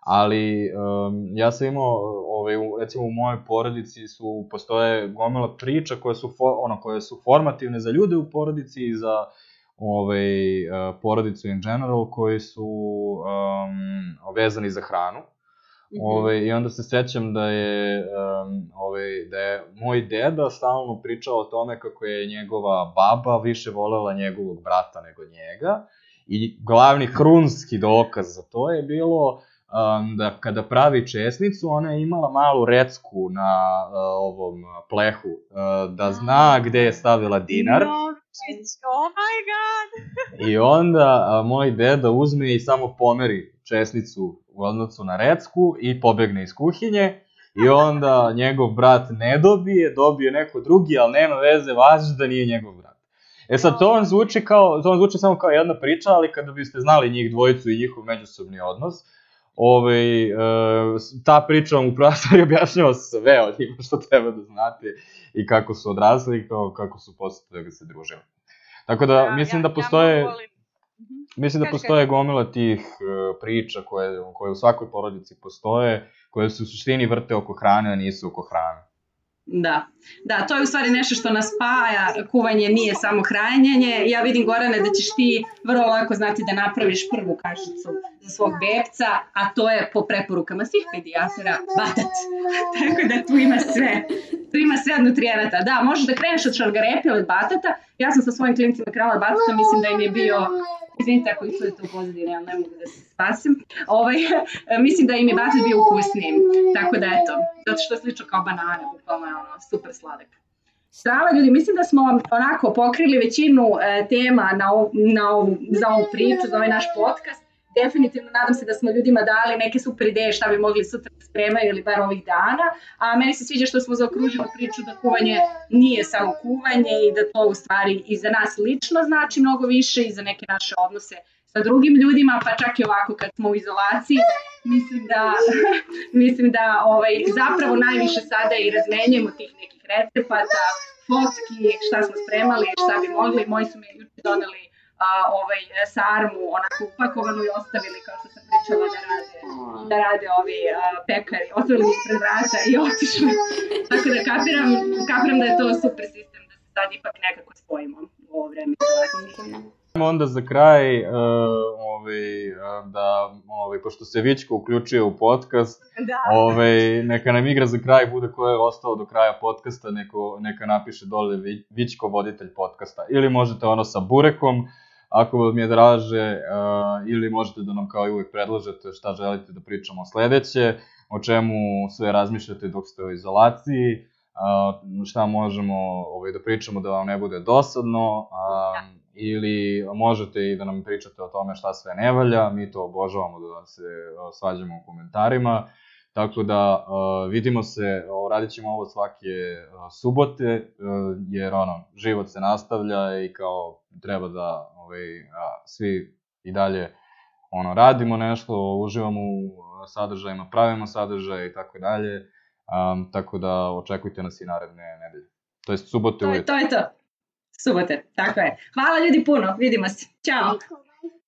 Ali um, ja sam imao, ovaj, recimo u mojoj porodici su, postoje gomela priča koje su, for, ono, koje su formativne za ljude u porodici i za ovaj, uh, porodicu in general koji su um, vezani za hranu. -hmm. Ove, ovaj, I onda se sećam da je, um, ove, ovaj, da je moj deda stalno pričao o tome kako je njegova baba više volela njegovog brata nego njega. I glavni hrunski dokaz za to je bilo um, da kada pravi česnicu, ona je imala malu recku na uh, ovom plehu, uh, da zna gde je stavila dinar. No, oh my god! <laughs> I onda uh, moj deda uzme i samo pomeri česnicu u odnosu na recku i pobegne iz kuhinje i onda njegov brat ne dobije, dobije neko drugi, ali nema veze, važi da nije njegov brat. E sad, to vam zvuči kao, to vam zvuči samo kao jedna priča, ali kada biste znali njih dvojicu i njihov međusobni odnos, ovaj, e, ta priča vam u stvari objašnjava sve od njima što treba da znate i kako su odrasli i kao, kako su posle da se družili. Tako da, Ja- mislim ja- da postoje... Ja volim... Mhm. Mislim da postoje gomila tih uh, priča koje, koje u svakoj porodici postoje, koje se u suštini vrte oko hrane, a nisu oko hrane. Da, da, to je u stvari nešto što nas spaja, kuvanje nije samo hranjenje. Ja vidim Gorane da ćeš ti vrlo lako znati da napraviš prvu kašicu za svog bebca, a to je po preporukama svih pedijatara batat. <laughs> Tako da tu ima sve. Tu ima sve od nutrijenata. Da, možeš da kreneš od šargarepe ili batata. Ja sam sa svojim klinicima krenula od batata, mislim da im je bio Izvinite ako izgledate u pozadini, ja ne mogu da se spasim. Ovaj, <laughs> mislim da im je batat bio ukusniji. Tako da eto, zato što je slično kao banane, bukvalno je ono super sladak. Strava ljudi, mislim da smo onako pokrili većinu e, tema na, ov, na ovu, za ovu priču, za ovaj naš podcast. Definitivno nadam se da smo ljudima dali neke super ideje šta bi mogli sutra da spremaju ili bar ovih dana. A meni se sviđa što smo zaokružili priču da kuvanje nije samo kuvanje i da to u stvari i za nas lično znači mnogo više i za neke naše odnose sa drugim ljudima, pa čak i ovako kad smo u izolaciji, mislim da, <laughs> mislim da ovaj, zapravo najviše sada i razmenjujemo tih nekih recepata, fotki, šta smo spremali, šta bi mogli. Moji su mi juče doneli a, ovaj, sarmu onako upakovanu i ostavili kao što sam pričala da rade da rade ovi a, pekari, ostavili mi ispred vrata i otišli. Tako da kapiram, kapiram da je to super sistem da se sad ipak nekako spojimo u ovo vreme. Onda za kraj, uh, ovaj, uh, da, ovaj, pošto se Vičko uključio u podcast, Da. ovaj, neka nam igra za kraj bude ko je ostao do kraja podcasta, neko, neka napiše dole Vi- Vičko voditelj podcasta. Ili možete ono sa Burekom, ako vam je draže, ili možete da nam kao i uvek predlažete šta želite da pričamo sledeće, o čemu sve razmišljate dok ste u izolaciji, šta možemo ovaj, da pričamo da vam ne bude dosadno, um, ili možete i da nam pričate o tome šta sve ne valja, mi to obožavamo da se svađamo u komentarima, tako da uh, vidimo se, uh, radit ćemo ovo svake uh, subote, uh, jer ono, život se nastavlja i kao treba da ovaj, a, svi i dalje ono, radimo nešto, uživamo u sadržajima, pravimo sadržaje i tako dalje, um, tako da očekujte nas i naredne nedelje. To jest subote To je ujutro. to. Je to. Subote, tako je. Hvala ljudi puno, vidimo se. Ćao.